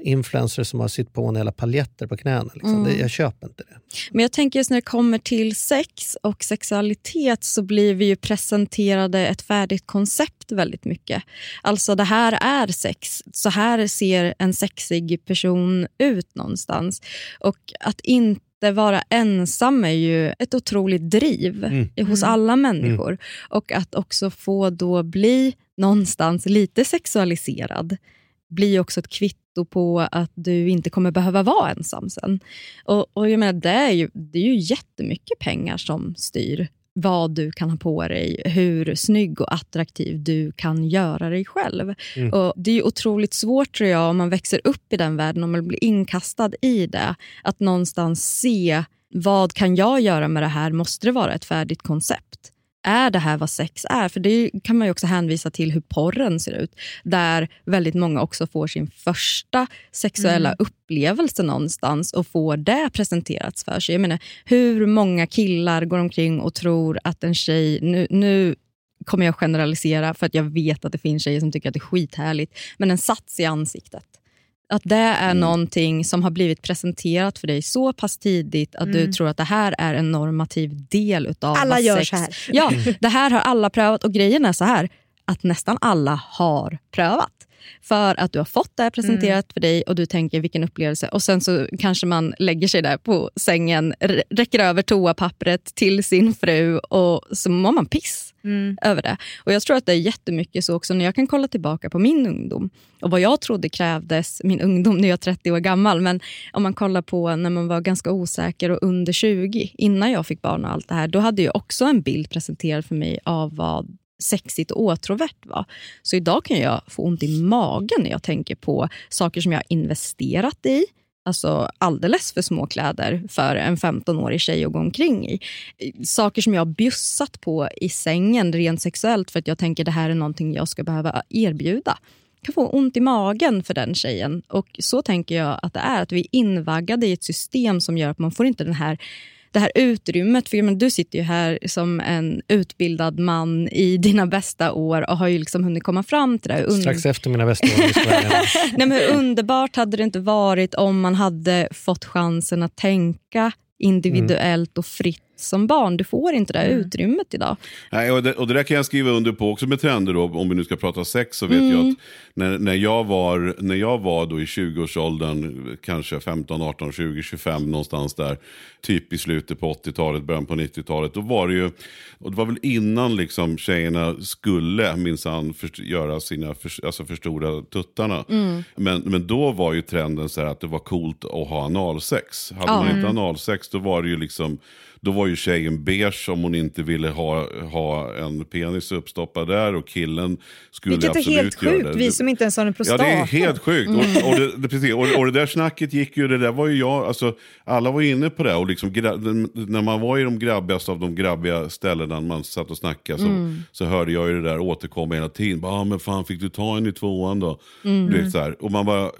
influencer som har sytt på en jävla paljetter på knäna. Liksom. Mm. Det, jag köper inte det. Men jag tänker just när det kommer till sex och sexualitet så blir vi ju presenterade ett färdigt koncept väldigt mycket. Alltså det här är sex, så här ser en sexig person ut någonstans. Och att inte vara ensam är ju ett otroligt driv Mm. hos Mm. alla människor. Och att också få då bli någonstans lite sexualiserad blir också ett kvitto kvitto på att du inte kommer behöva vara ensam sen. Och, och jag menar, det, är ju, det är ju jättemycket pengar som styr vad du kan ha på dig, hur snygg och attraktiv du kan göra dig själv. Mm. Och Det är otroligt svårt tror jag om man växer upp i den världen, om man blir inkastad i det, att någonstans se vad kan jag göra med det här? Måste det vara ett färdigt koncept? Är det här vad sex är? För Det kan man ju också hänvisa till hur porren ser ut. Där väldigt många också får sin första sexuella Mm. upplevelse någonstans och får det presenterats för sig. Jag menar, hur många killar går omkring och tror att en tjej... Nu, nu kommer jag generalisera för att jag vet att det finns tjejer som tycker att det är skithärligt. Men en sats i ansiktet. Att det är Mm. någonting som har blivit presenterat för dig så pass tidigt att du Mm. tror att det här är en normativ del utav Alla vad gör sex... så här. Ja, det här har alla prövat och grejen är så här att nästan alla har prövat. För att du har fått det här presenterat Mm. för dig och du tänker vilken upplevelse. Och sen så kanske man lägger sig där på sängen, räcker över toapappret till sin fru och så mår man piss Mm. över det. Och Jag tror att det är jättemycket så också när jag kan kolla tillbaka på min ungdom och vad jag trodde krävdes, min ungdom, nu är jag 30 år gammal, men om man kollar på när man var ganska osäker och under 20, innan jag fick barn och allt det här, då hade jag också en bild presenterad för mig av vad sexigt och åtråvärt var. Så idag kan jag få ont i magen när jag tänker på saker som jag har investerat i, alltså alldeles för små kläder för en 15-årig tjej att gå omkring i. Saker som jag har bjussat på i sängen rent sexuellt för att jag tänker det här är någonting jag ska behöva erbjuda. Jag kan få ont i magen för den tjejen. Och Så tänker jag att det är. Att vi är invaggade i ett system som gör att man får inte den här det här utrymmet. För menar, du sitter ju här som en utbildad man i dina bästa år och har ju liksom hunnit komma fram till det. här. Strax efter mina bästa år. Nej, men hur underbart hade det inte varit om man hade fått chansen att tänka individuellt och fritt som barn. Du får inte det här utrymmet idag. Nej, och, det, och det där kan jag skriva under på också med trender då, om vi nu ska prata sex så vet Mm. jag att när, när jag var, när jag var då i 20-årsåldern, kanske 15, 18, 20, 25 någonstans där, typ i slutet på 80-talet, början på 90-talet, då var det ju, och det var väl innan liksom tjejerna skulle minsann göra sina, för, alltså förstora tuttarna. Mm. Men, men då var ju trenden så här att det var coolt att ha analsex. Hade man inte Mm. analsex då var det ju liksom då var ju tjejen beige om hon inte ville ha, ha en penis uppstoppad där och killen skulle Vilket är absolut helt göra sjukt, det. vi som inte ens har en Ja, prostata. det är helt sjukt. Mm. Och, och, det, precis, och, och det där snacket gick ju, det där var ju jag, alltså, alla var inne på det. Och liksom, när man var i de grabbigaste av de grabbiga ställena man satt och snackade så, Mm. så hörde jag ju det där återkomma hela tiden. Bara, ah, men fan fick du ta en i tvåan då? Mm. Du vet, så här. Och man bara...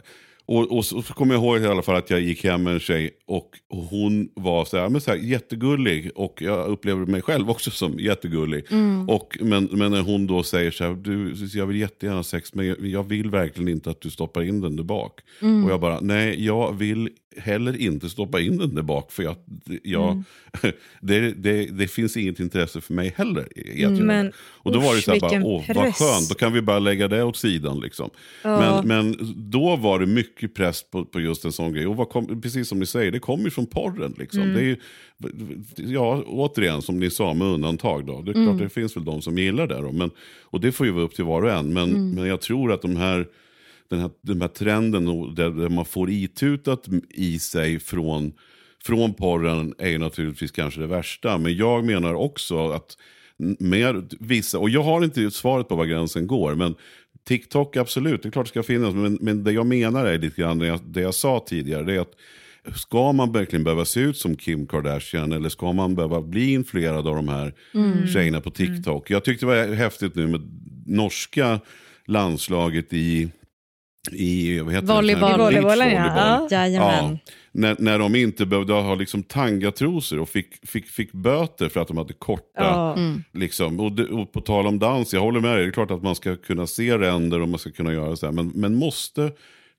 Och, och så, kommer jag ihåg i alla fall att jag gick hem med en tjej och, och hon var så här, men så här, jättegullig och jag upplever mig själv också som jättegullig. Mm. Och, men, men när hon då säger så här, du, jag vill jättegärna ha sex men jag, jag vill verkligen inte att du stoppar in den där bak. Mm. Och jag bara, nej jag vill heller inte stoppa in den där bak för jag, jag, Mm. det, det, det finns inget intresse för mig heller. det. Men och då var det usch, så här, bara, åh vad press. skönt, då kan vi bara lägga det åt sidan. Liksom. Ja. Men, men då var det mycket press på, på just en sån grej. Och vad kom, precis som ni säger, det kommer ju från porren. Liksom. Mm. Det är ja, återigen som ni sa med undantag. Då. Det är Mm. klart det finns väl de som gillar det. Då, men, och det får ju vara upp till var och en. Men, Mm. men jag tror att de här, den, här, den här trenden där, där man får itutat i sig från, från porren är ju naturligtvis kanske det värsta. Men jag menar också att med vissa, och jag har inte svaret på var gränsen går, men TikTok absolut, det är klart det ska finnas. Men, men det jag menar är lite grann det jag, det jag sa tidigare, det är att Ska man verkligen behöva se ut som Kim Kardashian eller ska man behöva bli influerad av de här Mm. tjejerna på TikTok? Jag tyckte det var häftigt nu med norska landslaget i, i vad heter Volleyboll. det? I volleybollen, ja. Ja. Jajamän. När, när de inte behövde ha liksom tangatrosor och fick, fick, fick böter för att de hade korta. Ja. Mm. Liksom. Och, det, och på tal om dans, jag håller med dig, det är klart att man ska kunna se ränder och man ska kunna göra så här. Men, men måste,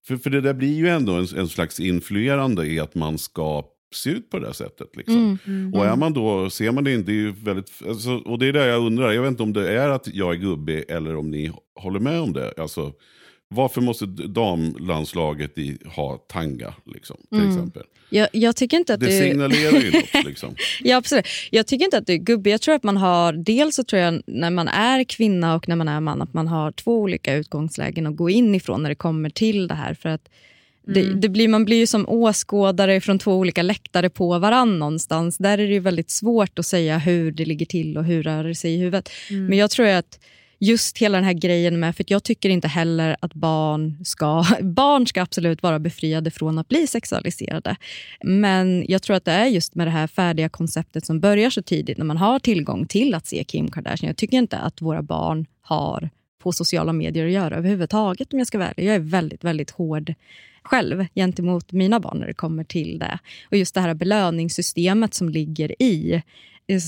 för, för det där blir ju ändå en, en slags influerande i att man ska se ut på det där sättet. Liksom. Mm, mm. Och är man då, ser man det inte, det är ju väldigt, alltså, och det är det jag undrar, jag vet inte om det är att jag är gubbig eller om ni håller med om det. Alltså, Varför måste damlandslaget i, ha tanga, liksom, till Mm. exempel? Jag, jag tycker inte att Det det... signalerar ju något. Liksom. Ja, absolut. Jag tycker inte att det är gubbigt. Jag tror att man har, dels så tror jag när man är kvinna och när man är man, att man har två olika utgångslägen att gå in ifrån när det kommer till det här. För att det, Mm. det blir, man blir ju som åskådare från två olika läktare på varann någonstans. Där är det ju väldigt svårt att säga hur det ligger till och hur rör det sig i huvudet. Mm. Men jag tror att just hela den här grejen med, för jag tycker inte heller att barn ska, barn ska absolut vara befriade från att bli sexualiserade. Men jag tror att det är just med det här färdiga konceptet som börjar så tidigt när man har tillgång till att se Kim Kardashian. Jag tycker inte att våra barn har på sociala medier att göra överhuvudtaget om jag ska vara ärlig. Jag är väldigt, väldigt hård själv gentemot mina barn när det kommer till det. Och just det här belöningssystemet som ligger i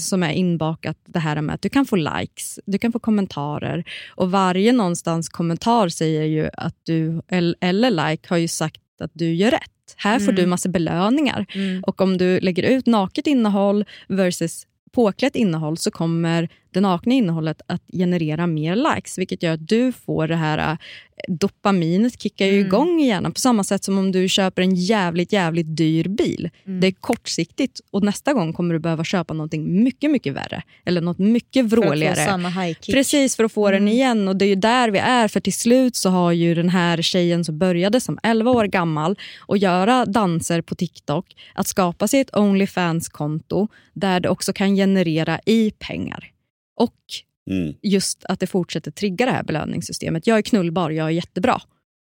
som är inbakat det här med att du kan få likes, du kan få kommentarer och varje någonstans kommentar säger ju att du, eller- like har ju sagt att du gör rätt. Här får Mm. du massa belöningar. Mm. Och om du lägger ut naket innehåll versus påklätt innehåll så kommer det nakna innehållet att generera mer likes vilket gör att du får det här eh, dopaminet kickar ju Mm. igång i hjärnan på samma sätt som om du köper en jävligt jävligt dyr bil. Mm. Det är kortsiktigt och nästa gång kommer du behöva köpa någonting mycket mycket värre eller något mycket För att få vråligare. samma high kick. Precis, för att få den Mm. igen. Och Det är ju där vi är. För till slut så har ju den här tjejen som började som 11 år gammal och göra danser på TikTok, att skapa sig ett Onlyfans-konto där det också kan generera i pengar. Och Mm. just att det fortsätter trigga det här belöningssystemet. Jag är knullbar, jag är jättebra.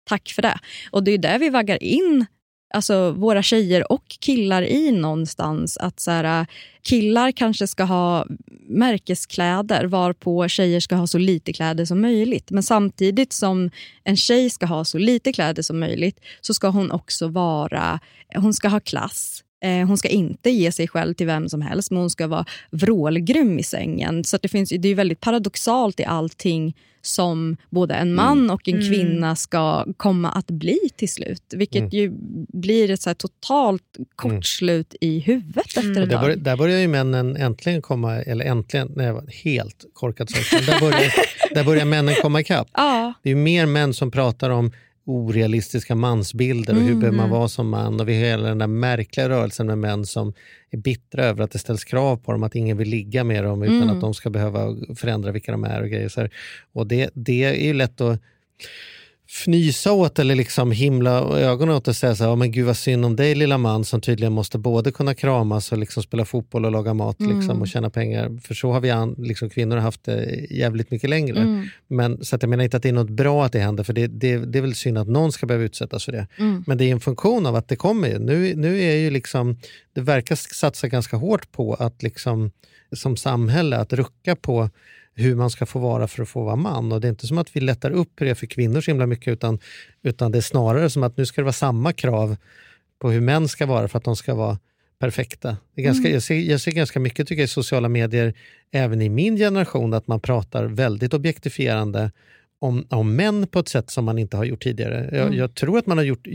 Tack för det. Och det är där vi vaggar in alltså, våra tjejer och killar i någonstans. Att så här, Killar kanske ska ha märkeskläder varpå tjejer ska ha så lite kläder som möjligt. Men samtidigt som en tjej ska ha så lite kläder som möjligt så ska hon också vara, hon ska ha klass. Eh, Hon ska inte ge sig själv till vem som helst, men hon ska vara vrålgrym i sängen. Så det, finns, det är väldigt paradoxalt i allting som både en man och en Mm. kvinna ska komma att bli till slut. Vilket Mm. ju blir ett så totalt kortslut i huvudet efter Mm. ett Där, tag. där börjar ju männen äntligen komma, eller äntligen, nej, helt korkat sagt, där börjar, där börjar männen komma ikapp. Ja. Det är ju mer män som pratar om orealistiska mansbilder och hur Mm. behöver man vara som man och vi har hela den där märkliga rörelsen med män som är bittra över att det ställs krav på dem, att ingen vill ligga med dem utan Mm. att de ska behöva förändra vilka de är och grejer. Och det, det är ju lätt att fnysa åt eller liksom himla ögonen åt och säga så här, "Ja, men gud vad synd om dig lilla man som tydligen måste både kunna kramas och liksom spela fotboll och laga mat Mm. liksom, och tjäna pengar. För så har vi an, liksom, kvinnor haft det jävligt mycket längre. Mm. Men, så att jag menar inte att det är något bra att det händer, för det, det, det är väl synd att någon ska behöva utsättas för det. Mm. Men det är en funktion av att det kommer. Nu, nu är ju liksom, det verkar satsa ganska hårt på att liksom, som samhälle att rucka på hur man ska få vara för att få vara man. Och Det är inte som att vi lättar upp det för kvinnor så himla mycket utan, utan det är snarare som att nu ska det vara samma krav på hur män ska vara för att de ska vara perfekta. Det är ganska, Mm. jag, ser, jag ser ganska mycket tycker jag, i sociala medier, även i min generation, att man pratar väldigt objektifierande om, om män på ett sätt som man inte har gjort tidigare. Jag, Mm. jag tror att man har gjort,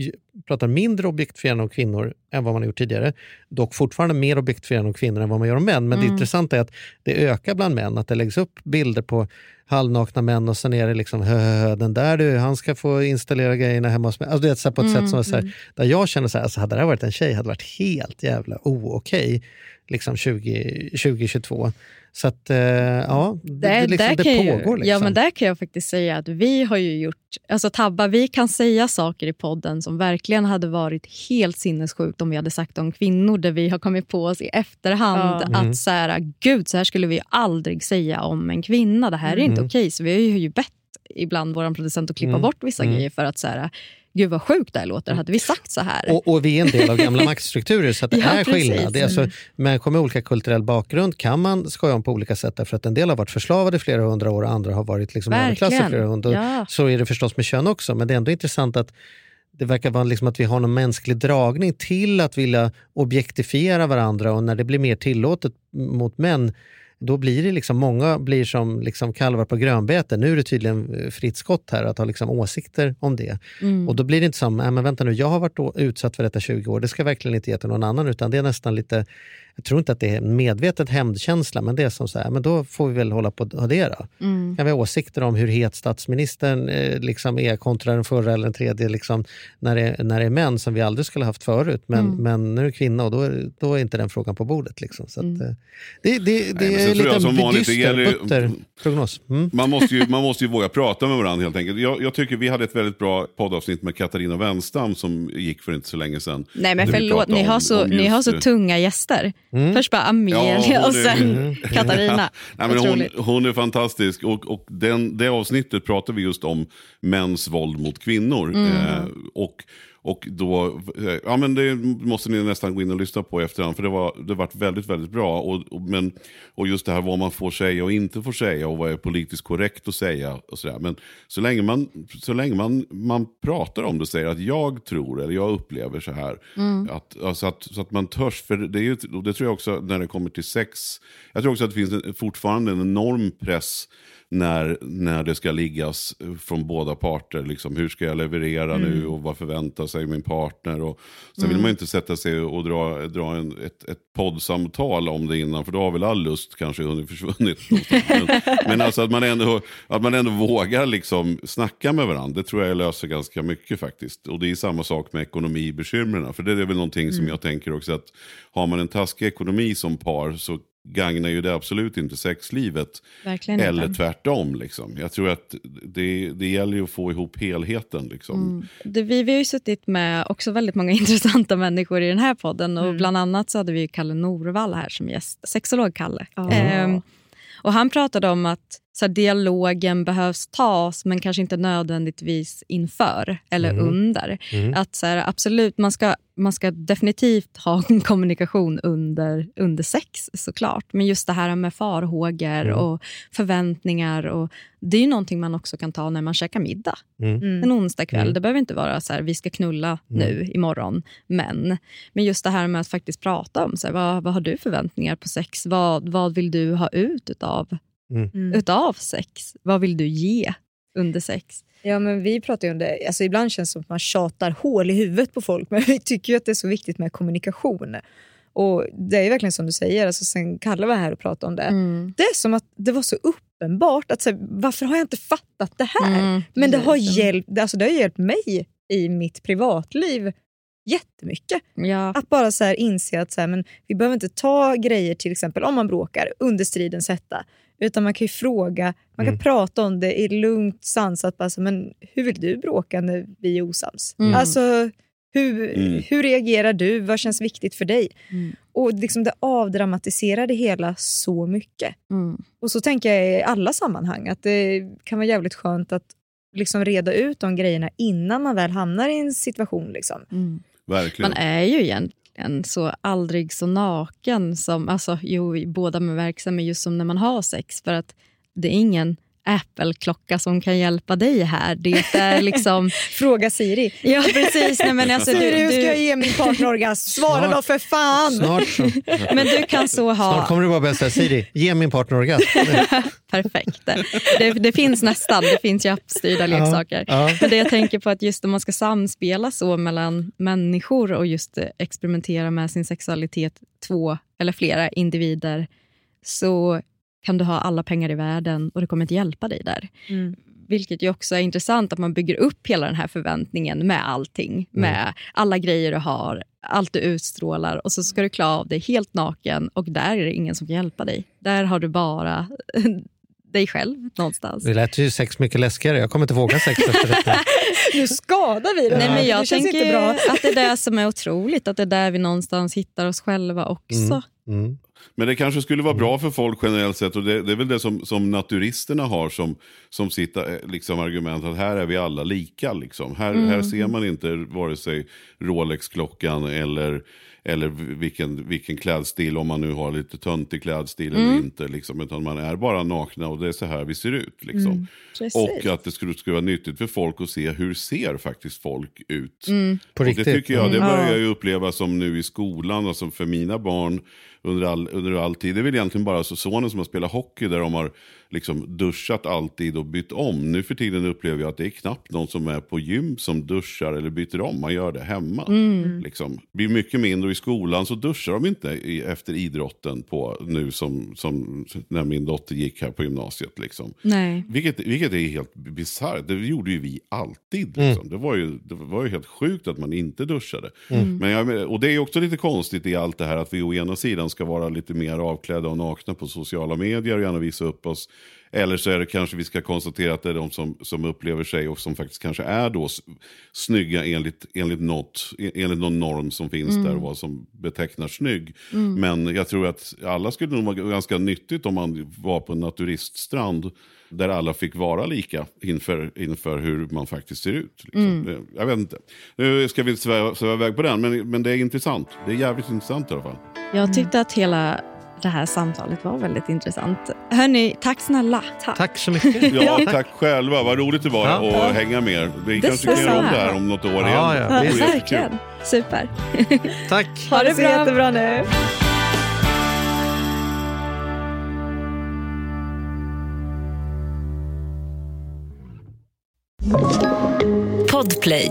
pratar mindre objektifierande om kvinnor än vad man har gjort tidigare. Dock fortfarande mer objektifierande om kvinnor än vad man gör om män. Men det Mm. intressanta är att det ökar bland män, att det läggs upp bilder på halvnakna män och sen är det liksom "Hö, hö, hö, den där du, han ska få installera grejerna hemma hos mig. Alltså det är på ett Mm, sätt som är så här, mm. där jag känner så här, alltså hade det här varit en tjej hade det varit helt jävla o-okej liksom 20, 2022. Så att eh, ja, det, liksom, där det kan pågår. ju, liksom. Ja, men där kan jag faktiskt säga att vi har ju gjort... Alltså Tabba, vi kan säga saker i podden som verkligen hade varit helt sinnessjukt om vi hade sagt om kvinnor där vi har kommit på oss i efterhand Ja. att Mm. så här, gud, så här skulle vi aldrig säga om en kvinna. Det här är inte Mm. okej. Så vi har ju bett ibland vår producent att klippa Mm. bort vissa Mm. grejer för att så här, gud vad sjukt det här låter. Hade vi sagt så här? Och, och vi är en del av gamla maktstrukturer så att det Ja, är skillnad. Det är alltså, Mm. människor med olika kulturell bakgrund kan man skoja om på olika sätt därför att en del har varit förslavade i flera hundra år och andra har varit liksom överklass i flera hundra år. Ja. Så är det förstås med kön också men det är ändå intressant att det verkar vara liksom att vi har någon mänsklig dragning till att vilja objektifiera varandra och när det blir mer tillåtet mot män då blir det liksom, många blir som liksom kalvar på grönbete. Nu är det tydligen eh, fritt skott här att ha liksom åsikter om det. Mm. Och då blir det inte som, "Nej, men vänta nu, jag har varit utsatt för detta 20 år, det ska jag verkligen inte ge till någon annan, utan det är nästan lite, jag tror inte att det är en medvetet hämndkänsla, men det är som så här, men då får vi väl hålla på och det då. Mm. Kan vi ha åsikter om hur het statsministern eh, liksom är kontra den förra eller den tredje, liksom, när, det, när det är män som vi aldrig skulle haft förut. Men, Mm. men nu är det kvinna och då är, då är inte den frågan på bordet. Liksom. Så att, Mm. eh, det, det, det Nej, är tror jag lite som vanligt, det dyster, gäller- butter prognos. Mm. Man måste, ju, man måste ju våga prata med varandra helt enkelt. Jag, jag tycker vi hade ett väldigt bra poddavsnitt med Katarina Wenstam som gick för inte så länge sedan. Nej men förlåt, ni har om- så, om ni har så det. tunga gäster. Först bara Amelia Ja, och sen är- Katarina. Nej, men hon, hon är fantastisk och, och den, det avsnittet pratar vi just om mäns våld mot kvinnor. Mm. Eh, och, och då, eh, ja men det måste ni nästan gå in och lyssna på i efterhand för det var det varit väldigt, väldigt bra. Och, och, men, och just det här vad man får säga och inte får säga och vad är politiskt korrekt att säga. Och så där. Men så länge, man, så länge man, man pratar om det och säger att jag tror eller jag upplever så här. Mm. Att, alltså att, så att man törs, för det, är ju, det tror jag också när det kommer till sex. Jag tror också att det finns en, fortfarande en enorm press när, när det ska liggas från båda parter. Liksom, hur ska jag leverera Mm. nu och vad förväntar sig min partner? Och, sen vill Mm. man ju inte sätta sig och dra, dra en, ett, ett poddsamtal om det innan, för då har väl all lust kanske hunnit försvunnit. men, men alltså att man ändå, att man ändå vågar liksom snacka med varandra, det tror jag löser ganska mycket faktiskt. Och det är samma sak med ekonomibekymren, för det är väl någonting som Mm. jag tänker också att har man en taskig ekonomi som par så gagnar ju det absolut inte sexlivet. Verkligen Eller inte. tvärtom. Liksom. Jag tror att det, det gäller ju att få ihop helheten. Liksom. Mm. Det, vi, vi har ju suttit med också väldigt många intressanta människor i den här podden. Och Mm. Bland annat så hade vi Kalle Norvall här som gäst, sexolog Kalle. Ja. Ehm, och han pratade om att så här, dialogen behövs tas men kanske inte nödvändigtvis inför eller Mm. under. Mm. Att så här, Absolut, man ska, man ska definitivt ha en kommunikation under, under sex såklart. Men just det här med farhågor Mm. och förväntningar. Och, det är ju någonting man också kan ta när man käkar middag. Mm. Mm. En onsdag kväll. Mm. Det behöver inte vara så här, vi ska knulla Mm. nu imorgon. Men, men just det här med att faktiskt prata om så här, vad, vad har du förväntningar på sex? Vad, vad vill du ha ut utav, Mm. utav sex? Vad vill du ge under sex? Ja, men vi pratar ju om det. Alltså, ibland känns det som att man tjatar hål i huvudet på folk, men vi tycker ju att det är så viktigt med kommunikation. Och Det är verkligen som du säger, alltså, sen Kalle var här och pratade om det. Mm. Det är som att det var så uppenbart. att så här, Varför har jag inte fattat det här? Mm, men det har, hjälpt, alltså, det har hjälpt mig i mitt privatliv jättemycket. Ja. Att bara så här inse att så här, men vi behöver inte ta grejer, till exempel om man bråkar, under stridens hetta. Utan man kan ju fråga, man kan Mm. prata om det i lugnt sansat. Bara så, men hur vill du bråka när vi är osams? Mm. Alltså, hur, Mm. hur reagerar du? Vad känns viktigt för dig? Mm. Och liksom Det avdramatiserar det hela så mycket. Mm. Och så tänker jag i alla sammanhang att det kan vara jävligt skönt att liksom reda ut de grejerna innan man väl hamnar i en situation. Liksom. Mm. Verkligen. Man är ju egentligen så aldrig så naken som, alltså jo, i båda är verksamma just som när man har sex. För att det är ingen Apple-klocka som kan hjälpa dig här. Det är liksom... Fråga Siri. Ja, precis. Nej, men alltså, Siri, du, hur du... ska jag ge min partner orgasm? Svara då för fan! Snart så. Men du kan så ha... Snart kommer du bara börja säga Siri, ge min partner orgasm. Perfekt. Det, det finns nästan, det finns ju appstyrda Ja, leksaker. ja. Men det jag tänker på att just om man ska samspela så mellan människor och just eh, experimentera med sin sexualitet, två eller flera individer, så kan du ha alla pengar i världen och det kommer inte hjälpa dig där. Mm. Vilket ju också är intressant att man bygger upp hela den här förväntningen med allting. Med alla grejer du har, allt du utstrålar och så ska du klara av dig helt naken och där är det ingen som kan hjälpa dig. Där har du bara dig själv någonstans. Det lät ju sex mycket läskigare. Jag kommer inte våga sex efter detta. nu skadar vi det Nej, men jag det känns tänker inte bra. att det är det som är otroligt, att det är där vi någonstans hittar oss själva också. Mm. Mm. Men det kanske skulle vara bra för folk generellt sett och det, det är väl det som, som naturisterna har som, som sitt eh, liksom, argument att här är vi alla lika. Liksom. Här, Mm. här ser man inte vare sig Rolex-klockan eller, eller vilken, vilken klädstil, om man nu har lite töntig klädstil eller Mm. inte. Liksom, utan man är bara nakna och det är så här vi ser ut. Liksom. Mm. Och att det skulle, skulle vara nyttigt för folk att se hur ser faktiskt folk ut. Mm. På och det tycker jag, det Mm. börjar Ja. jag ju uppleva som nu i skolan, alltså för mina barn under all, under all tid. Det är väl egentligen bara så sonen som har spelat hockey där de har liksom duschat alltid och bytt om. Nu för tiden upplever jag att det är knappt någon som är på gym som duschar eller byter om. Man gör det hemma. Mm. Liksom. Det blir mycket mindre och i skolan så duschar de inte i, efter idrotten på nu som, som när min dotter gick här på gymnasiet. Liksom. Nej. Vilket, vilket är helt bisarrt. Det gjorde ju vi alltid. Liksom. Det, var ju, det var ju helt sjukt att man inte duschade. Mm. Men jag, och det är också lite konstigt i allt det här att vi å ena sidan ska vara lite mer avklädda och nakna på sociala medier och gärna visa upp oss. Eller så är det kanske vi ska konstatera att det är de som, som upplever sig och som faktiskt kanske är då snygga enligt, enligt, något, enligt någon norm som finns Mm. där och vad som betecknar snygg. Mm. Men jag tror att alla skulle nog vara ganska nyttigt om man var på en naturiststrand där alla fick vara lika inför, inför hur man faktiskt ser ut. Liksom. Mm. Eh, Jag vet inte. Nu ska vi sväva iväg på den, men, men det är intressant. Det är jävligt intressant i alla fall. Jag tyckte att hela det här samtalet var väldigt intressant. Hörni, tack snälla. Tack. Tack så mycket. Ja, tack själva. Vad roligt det var Ja. att hänga med er. Vi Det kanske kan göra om det här om något år igen. Ja, ja, Det jättekul. Verkligen. Super. Tack. Ha det så jättebra nu. Podplay.